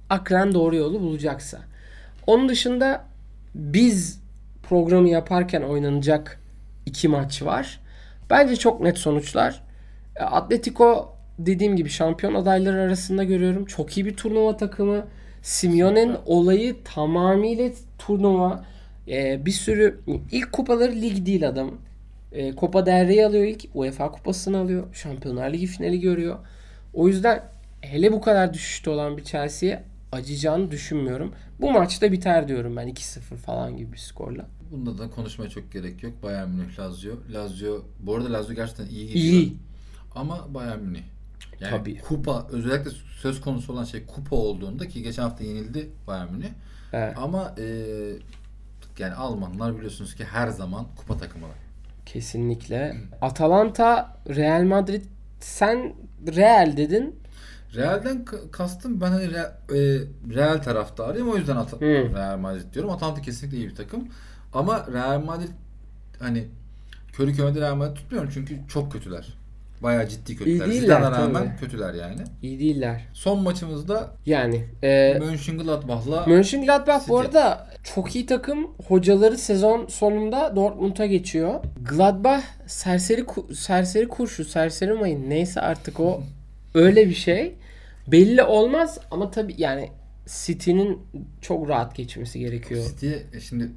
akran doğru yolu bulacaksa. Onun dışında biz programı yaparken oynanacak iki maç var. Bence çok net sonuçlar. E, Atletico dediğim gibi şampiyon adayları arasında görüyorum. Çok iyi bir turnuva takımı. Simeone'nin olayı tamamıyla turnuva. E, bir sürü ilk kupaları lig değil adam. E, Copa del Rey alıyor ilk. UEFA kupasını alıyor. Şampiyonlar Ligi finali görüyor. O yüzden hele bu kadar düşüşte olan bir Chelsea'ye acıyacağını düşünmüyorum. Bu maçta biter diyorum ben 2-0 falan gibi bir skorla. Bunda da konuşmaya çok gerek yok. Bayern Münih, Lazio. Lazio, bu arada Lazio gerçekten iyi gidiyor. İyi. Ama Bayern Münih. Yani Tabii. kupa, özellikle söz konusu olan şey kupa olduğunda ki geçen hafta yenildi Bayern Münih. Evet, Ama e, yani Almanlar biliyorsunuz ki her zaman kupa takımı. kesinlikle. Atalanta, Real Madrid sen Real dedin. Real'den kastım ben hani Re- e, Real taraftarıyım o yüzden At-. Real Madrid diyorum. Atalanta kesinlikle iyi bir takım. Ama Real Madrid hani körü körüne Real Madrid tutmuyorum çünkü çok kötüler. Bayağı ciddi kötüler. değiller Zidane'a rağmen tabii. kötüler yani. İyi değiller. Son maçımızda Yani e, Mönchengladbach'la Mönchengladbach bu City. arada çok iyi takım. Hocaları sezon sonunda Dortmund'a geçiyor. Gladbach serseri serseri kurşu, serseri mayın neyse artık o öyle bir şey. Belli olmaz ama tabii yani City'nin çok rahat geçmesi gerekiyor. City'ye e, şimdi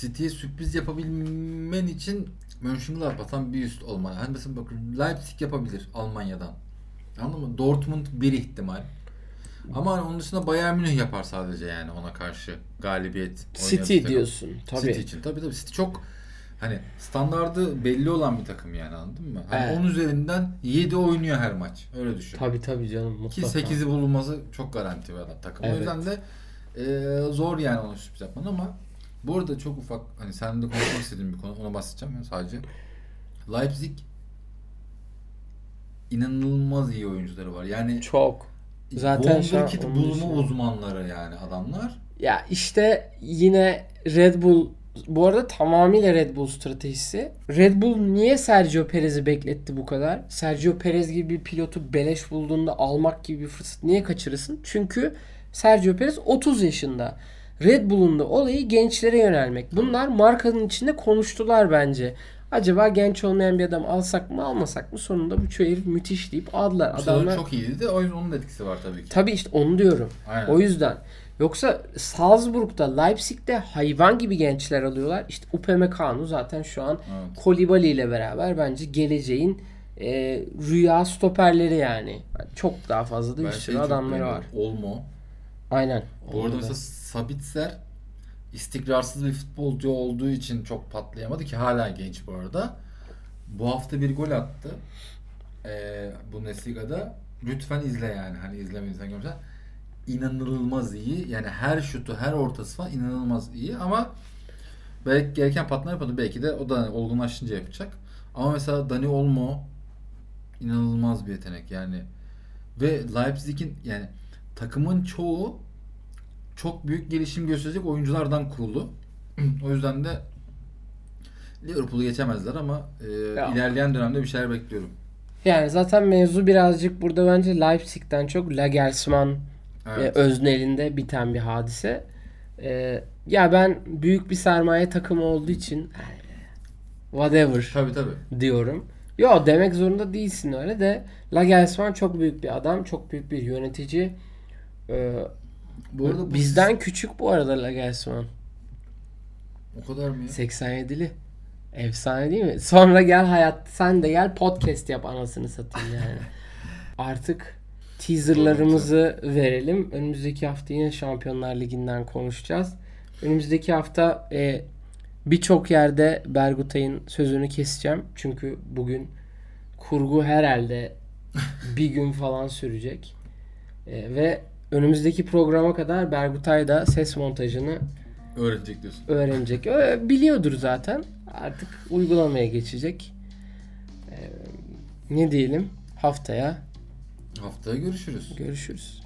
City'ye sürpriz yapabilmen için Mönchengladbach'tan bir üst olmalı. Hani mesela bakın Leipzig yapabilir Almanya'dan. Anladın mı? Dortmund bir ihtimal. Ama hani onun dışında Bayern Münih yapar sadece yani ona karşı galibiyet. City diyorsun. Tabii. City için. Tabii tabii. City çok hani standardı belli olan bir takım yani anladın mı? Hani Evet. 10 üzerinden 7 oynuyor her maç. Öyle düşün. Tabii tabii canım Ki mutlaka. 8'i bulunması çok garanti bir adam takım. Evet. O yüzden de e, zor yani ona sürpriz yapman ama bu arada çok ufak hani seninle de konuşmak istediğim bir konu ona bahsedeceğim ya sadece. Leipzig inanılmaz iyi oyuncuları var. Yani Çok. Zaten Wonderkid bulma uzmanları yani adamlar. Ya işte yine Red Bull bu arada tamamıyla Red Bull stratejisi. Red Bull niye Sergio Perez'i bekletti bu kadar? Sergio Perez gibi bir pilotu beleş bulduğunda almak gibi bir fırsat niye kaçırırsın? Çünkü Sergio Perez 30 yaşında. Red Bull'un da olayı gençlere yönelmek. Bunlar markanın içinde konuştular bence. Acaba genç olmayan bir adam alsak mı almasak mı? Sonunda bu herif müthiş deyip aldılar. Bu Adamlar... çok iyiydi de o yüzden onun da etkisi var tabii ki. Tabii işte onu diyorum. Aynen. O yüzden. Yoksa Salzburg'da, Leipzig'te hayvan gibi gençler alıyorlar. İşte Upamecano zaten şu an Evet. Kolibali ile beraber bence geleceğin e, rüya stoperleri yani. Çok daha fazla da bir sürü adamları var. Olmo. Aynen. Bu arada mesela Sabitzer istikrarsız bir futbolcu olduğu için çok patlayamadı ki hala genç bu arada. Bu hafta bir gol attı. Ee, Bundesliga'da. Lütfen izle yani. Hani izlemediysen görmüşsen. İnanılmaz iyi. Yani her şutu, her ortası falan inanılmaz iyi ama belki gereken patlar yapmadı. Belki de o da olgunlaşınca yapacak. Ama mesela Dani Olmo inanılmaz bir yetenek yani. Ve Leipzig'in yani takımın çoğu çok büyük gelişim gösterecek oyunculardan kurulu. o yüzden de Liverpool'u geçemezler ama e, Ya. ilerleyen dönemde bir şeyler bekliyorum. Yani zaten mevzu birazcık burada bence Leipzig'ten çok Nagelsmann Evet. e, öznelinde biten bir hadise. E, ya ben büyük bir sermaye takımı olduğu için whatever Tabii tabii. diyorum. Yo demek zorunda değilsin öyle de Nagelsmann çok büyük bir adam, çok büyük bir yönetici. Ee, Bu arada bu bizden küçük bu arada Nagelsmann. o kadar mı ya? 87'li. Efsane değil mi? Sonra gel hayat sen de gel podcast yap anasını satayım yani. Artık teaserlarımızı verelim. Önümüzdeki hafta yine Şampiyonlar Ligi'nden konuşacağız. Önümüzdeki hafta e, birçok yerde Bergutay'ın sözünü keseceğim. Çünkü bugün kurgu herhalde bir gün falan sürecek. E, ve önümüzdeki programa kadar Bergutay da ses montajını Öğrenecek diyorsun. öğrenecek. Biliyordur zaten. Artık uygulamaya geçecek. Ee, ne diyelim? Haftaya Haftaya görüşürüz. görüşürüz.